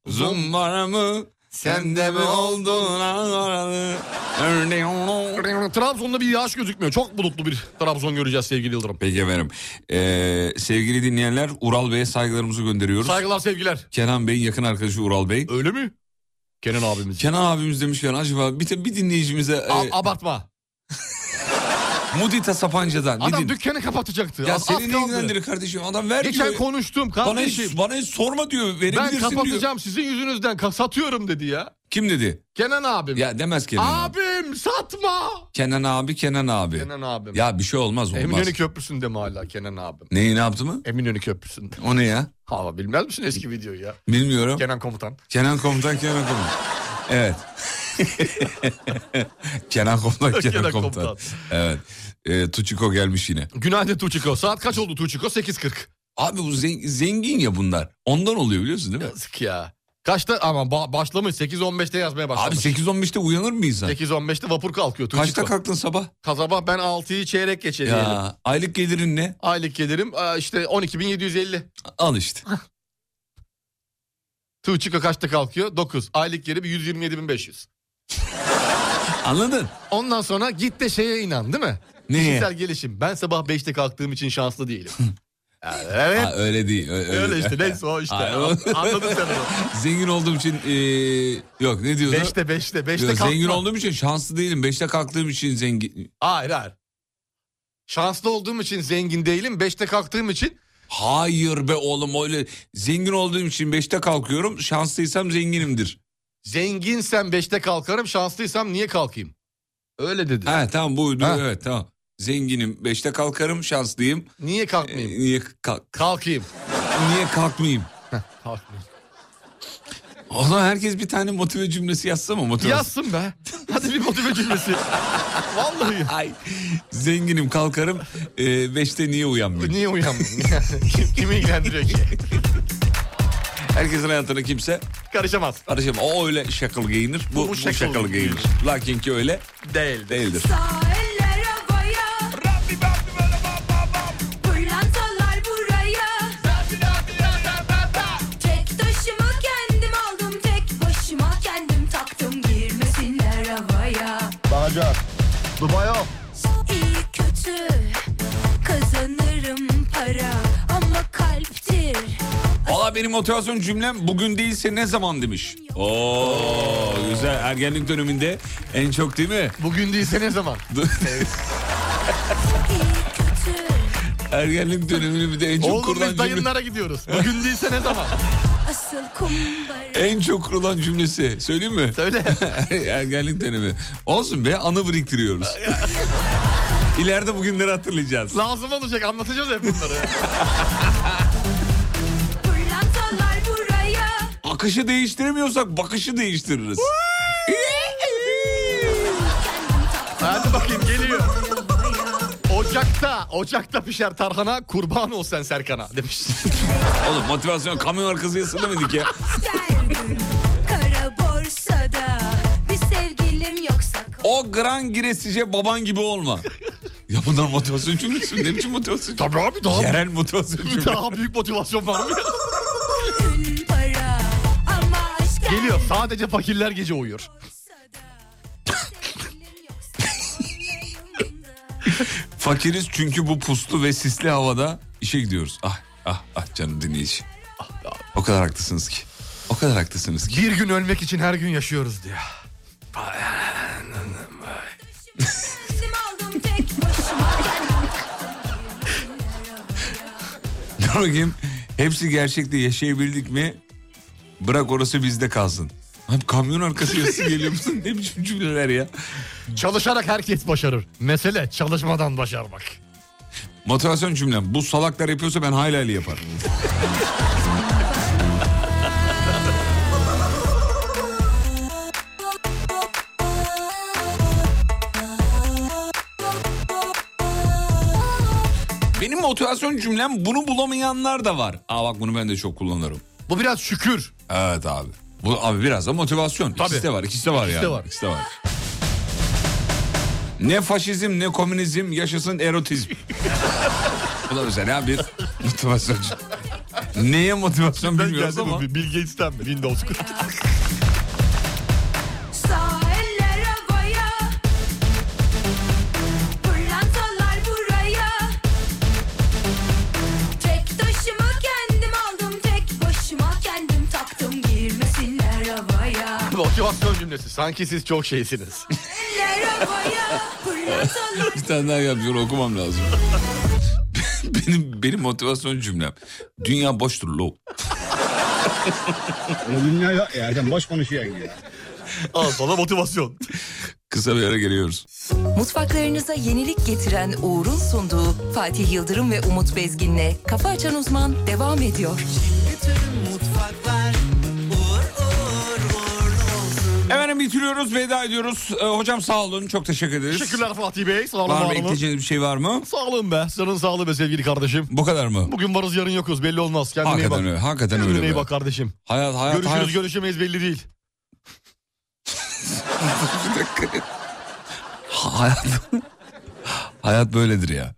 Zumbara mı? Sende mi oldun? Trabzon'da bir yağış gözükmüyor. Çok bulutlu bir Trabzon göreceğiz sevgili Yıldırım. Peki efendim. Ee, sevgili dinleyenler Ural Bey'e saygılarımızı gönderiyoruz. Saygılar sevgiler. Kenan Bey'in yakın arkadaşı Ural Bey. Öyle mi? Kenan abimiz. Kenan abimiz demiş ki acaba bir, bir dinleyicimize e, A- abartma. Mudita Sapanca'dan. Adam din- dükkanı kapatacaktı. Ya seni ne ilgilendirir kardeşim? Adam ver Geçen diyor. konuştum Bana kardeşim. hiç, bana hiç sorma diyor. ben Verebilirsin diyor. kapatacağım sizin yüzünüzden satıyorum dedi ya. Kim dedi? Kenan abim. Ya demez Kenan abi. abim satma. Kenan abi Kenan abi. Kenan abim. Ya bir şey olmaz olmaz. Eminönü Köprüsü'nde mi hala Kenan abim? Neyi ne yaptı mı? Eminönü Köprüsü'nde. O ne ya? Ha bilmez misin eski videoyu ya? Bilmiyorum. Kenan komutan. Kenan Komutan Kenan Komutan. Evet. [LAUGHS] [LAUGHS] Kenan Komutan Kenan, Kenan Komutan. Komutan. Evet. Ee, Tuçiko gelmiş yine. Günaydın Tuğçiko. Saat kaç oldu Tuğçiko? 8.40. Abi bu zen- zengin ya bunlar. Ondan oluyor biliyorsun değil mi? Yazık ya. Kaçta ama ba- başlamış 8.15'te yazmaya Abi başlamış. 8-15'te uyanır mı insan? 8.15'te vapur kalkıyor Tuğçiko. Kaçta kalktın sabah? Sabah ben 6'yı çeyrek geçe diyelim. Ya aylık gelirin ne? Aylık gelirim işte 12.750. Al işte. Tuğçiko kaçta kalkıyor? 9. Aylık gelim 127.500. Anladın? Ondan sonra git de şeye inan değil mi? Neye? Kişisel gelişim. Ben sabah 5'te kalktığım için şanslı değilim. [LAUGHS] Evet. Ha, öyle değil. Öyle, Öyle işte neyse o işte. [LAUGHS] Anladın sen onu. [LAUGHS] Zengin olduğum için ee, yok ne diyorsun? 5'te 5'te 5'te Yok, kalkma. zengin olduğum için şanslı değilim. Beşte kalktığım için zengin. Hayır hayır. Şanslı olduğum için zengin değilim. 5'te kalktığım için Hayır be oğlum öyle zengin olduğum için beşte kalkıyorum. Şanslıysam zenginimdir. zenginsem 5'te kalkarım. Şanslıysam niye kalkayım? Öyle dedi. Ha tamam buydu Ha. evet tamam. Zenginim beşte kalkarım şanslıyım. Niye Ee, kalkmayayım? niye kalk Kalkayım. niye kalkmayayım? Kalkmayayım. O zaman herkes bir tane motive cümlesi yazsa mı? Motive... Yazsın be. Hadi bir motive cümlesi. [LAUGHS] Vallahi. Ay zenginim kalkarım. Ee, beşte niye uyanmayayım? Niye uyanmadın? [LAUGHS] Kim, kimi ilgilendiriyor ki? Herkesin hayatına kimse Karışamaz. karışamaz. O öyle şakalı giyinir. Bu, Bu bu şakalı şakalı, giyinir. Lakin ki öyle Değil. değildir. Eller Dubai o. İyi kötü Kazanırım para Ama kalptir Valla benim motivasyon cümlem bugün değilse ne zaman demiş. Oo güzel ergenlik döneminde en çok değil mi? Bugün değilse ne zaman? [LAUGHS] kötü ergenlik dönemini bir de en çok Oğlum kurulan cümle. dayınlara gidiyoruz. Bugün değilse ne zaman? En çok kurulan cümlesi söyleyeyim mi? Söyle. [LAUGHS] ergenlik dönemi. Olsun be anı biriktiriyoruz. [LAUGHS] İleride bugünleri hatırlayacağız. Lazım olacak anlatacağız hep bunları. Akışı değiştiremiyorsak bakışı değiştiririz. Hadi bakayım geliyor. Ocakta, ocakta pişer tarhana kurban ol sen Serkan'a demiş. [LAUGHS] Oğlum motivasyon kamyon arkası söylemedik ya. O gran giresice baban gibi olma. Ya bunlar motivasyon cümlesi. Ne biçim motivasyon Tabii abi daha, Yerel motivasyon cümlesi. daha büyük motivasyon var mı? ya? [LAUGHS] Geliyor sadece fakirler gece uyuyor. [LAUGHS] Fakiriz çünkü bu puslu ve sisli havada işe gidiyoruz. Ah ah ah canım dinleyici. Ah. O kadar haklısınız ki. O kadar haklısınız ki. Bir gün ölmek için her gün yaşıyoruz diyor. Bakayım hepsi gerçekte yaşayabildik mi? Bırak orası bizde kalsın. Abi kamyon arkası yazısı geliyor musun? Ne biçim cümleler ya? Çalışarak herkes başarır. Mesele çalışmadan başarmak. Motivasyon cümlem. Bu salaklar yapıyorsa ben hayli hayli yaparım. Benim motivasyon cümlem bunu bulamayanlar da var. Aa bak bunu ben de çok kullanırım. Bu biraz şükür. Evet abi. Bu abi biraz da motivasyon. İkisi Tabii. de var. ikisi de var İkisi yani. de var. İkisi de var. Ne faşizm ne komünizm yaşasın erotizm. Bu da mesela bir motivasyon. Neye motivasyon bilmiyoruz ama. Bill Gates'ten? Windows. Motivasyon cümlesi. Sanki siz çok şeysiniz. [LAUGHS] Bir tane daha yapıyor okumam lazım. [LAUGHS] benim benim motivasyon cümlem. Dünya boştur lo. [LAUGHS] Dünya yok ya. Sen boş konuşuyorsun ya. Al sana motivasyon. Kısa bir ara geliyoruz. Mutfaklarınıza yenilik getiren Uğur'un sunduğu Fatih Yıldırım ve Umut Bezgin'le Kafa Açan Uzman devam ediyor. Efendim bitiriyoruz veda ediyoruz. Ee, hocam sağ olun çok teşekkür ederiz. Teşekkürler Fatih Bey. Sağ olun, Var mı ekleyeceğiniz bir şey var mı? Sağ olun be. Canın sağlığı be sevgili kardeşim. Bu kadar mı? Bugün varız yarın yokuz belli olmaz. Kendine iyi bak. Hakikaten öyle. Hakikaten Kendine öyle. iyi be. bak kardeşim. Hayat hayat Görüşürüz hayat. görüşemeyiz belli değil. [LAUGHS] Hayat, hayat böyledir ya.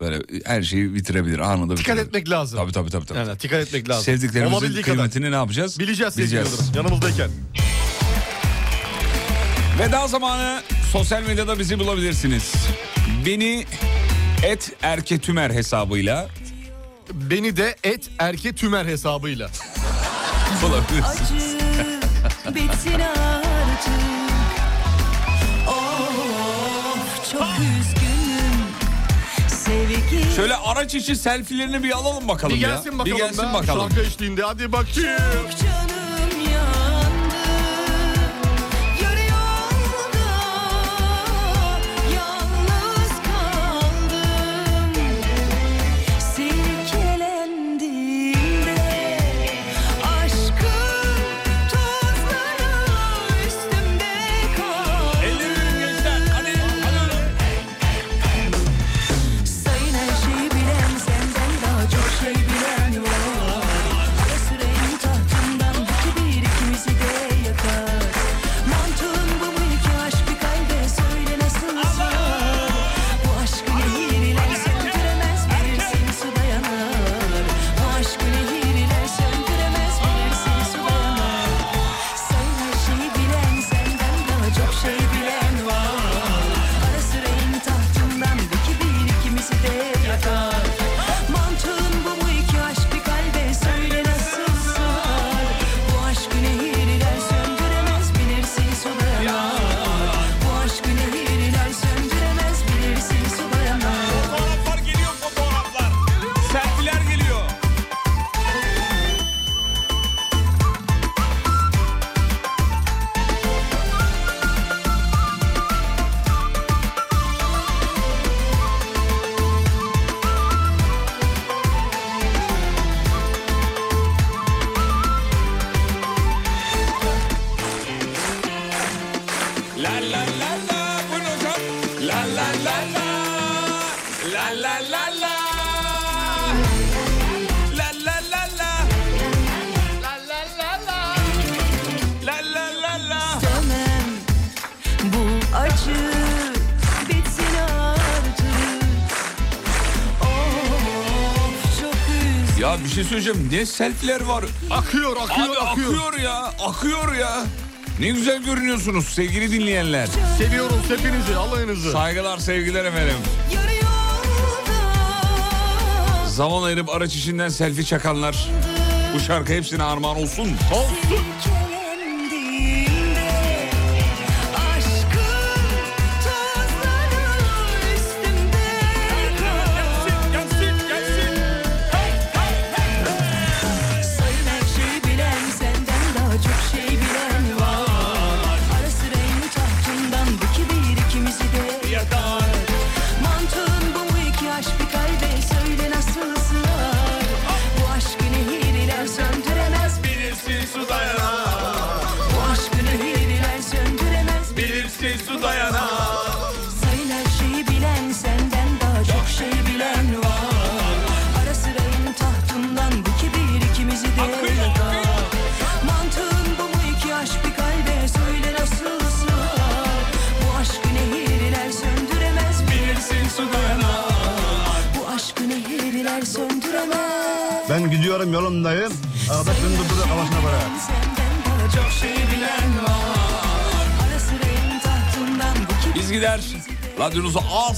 Böyle her şeyi bitirebilir anında Dikkat bitirebilir. etmek lazım. Tabii tabii tabii. tabii. Yani dikkat etmek lazım. Sevdiklerimizin Olabildiği kadar. kıymetini ne yapacağız? Bileceğiz Bileceğiz. Yanımızdayken. Veda zamanı sosyal medyada bizi bulabilirsiniz. Beni et erketümer hesabıyla Beni de et erke tümer hesabıyla. [LAUGHS] bulabilirsiniz. Bitsin artık çok Şöyle araç içi selfilerini bir alalım bakalım Bir ya. gelsin bakalım Bir gelsin be. bakalım. Şarkı eşliğinde hadi bakayım. Canım Söyleyeceğim. Ne selfiler var? Akıyor akıyor Abi akıyor. akıyor ya. Akıyor ya. Ne güzel görünüyorsunuz sevgili dinleyenler. Seviyoruz hepinizi alayınızı. Saygılar sevgiler efendim. Zaman ayırıp araç içinden selfie çakanlar. Bu şarkı hepsine armağan olsun. Silkelendiğimde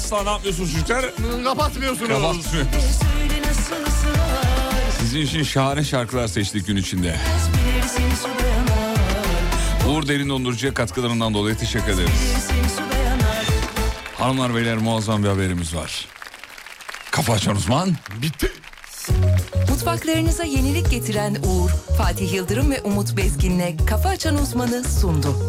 asla ne yapıyorsunuz çocuklar? Kapatmıyorsunuz. Kapatmıyor. Söyle nasıl sığar Sizin için şahane şarkılar seçtik gün içinde. Uğur Derin Dondurucu'ya katkılarından dolayı teşekkür ederiz. Hanımlar beyler muazzam bir haberimiz var. Kafa açan uzman. Bitti. Mutfaklarınıza yenilik getiren Uğur, Fatih Yıldırım ve Umut Bezgin'le Kafa Açan Uzman'ı sundu.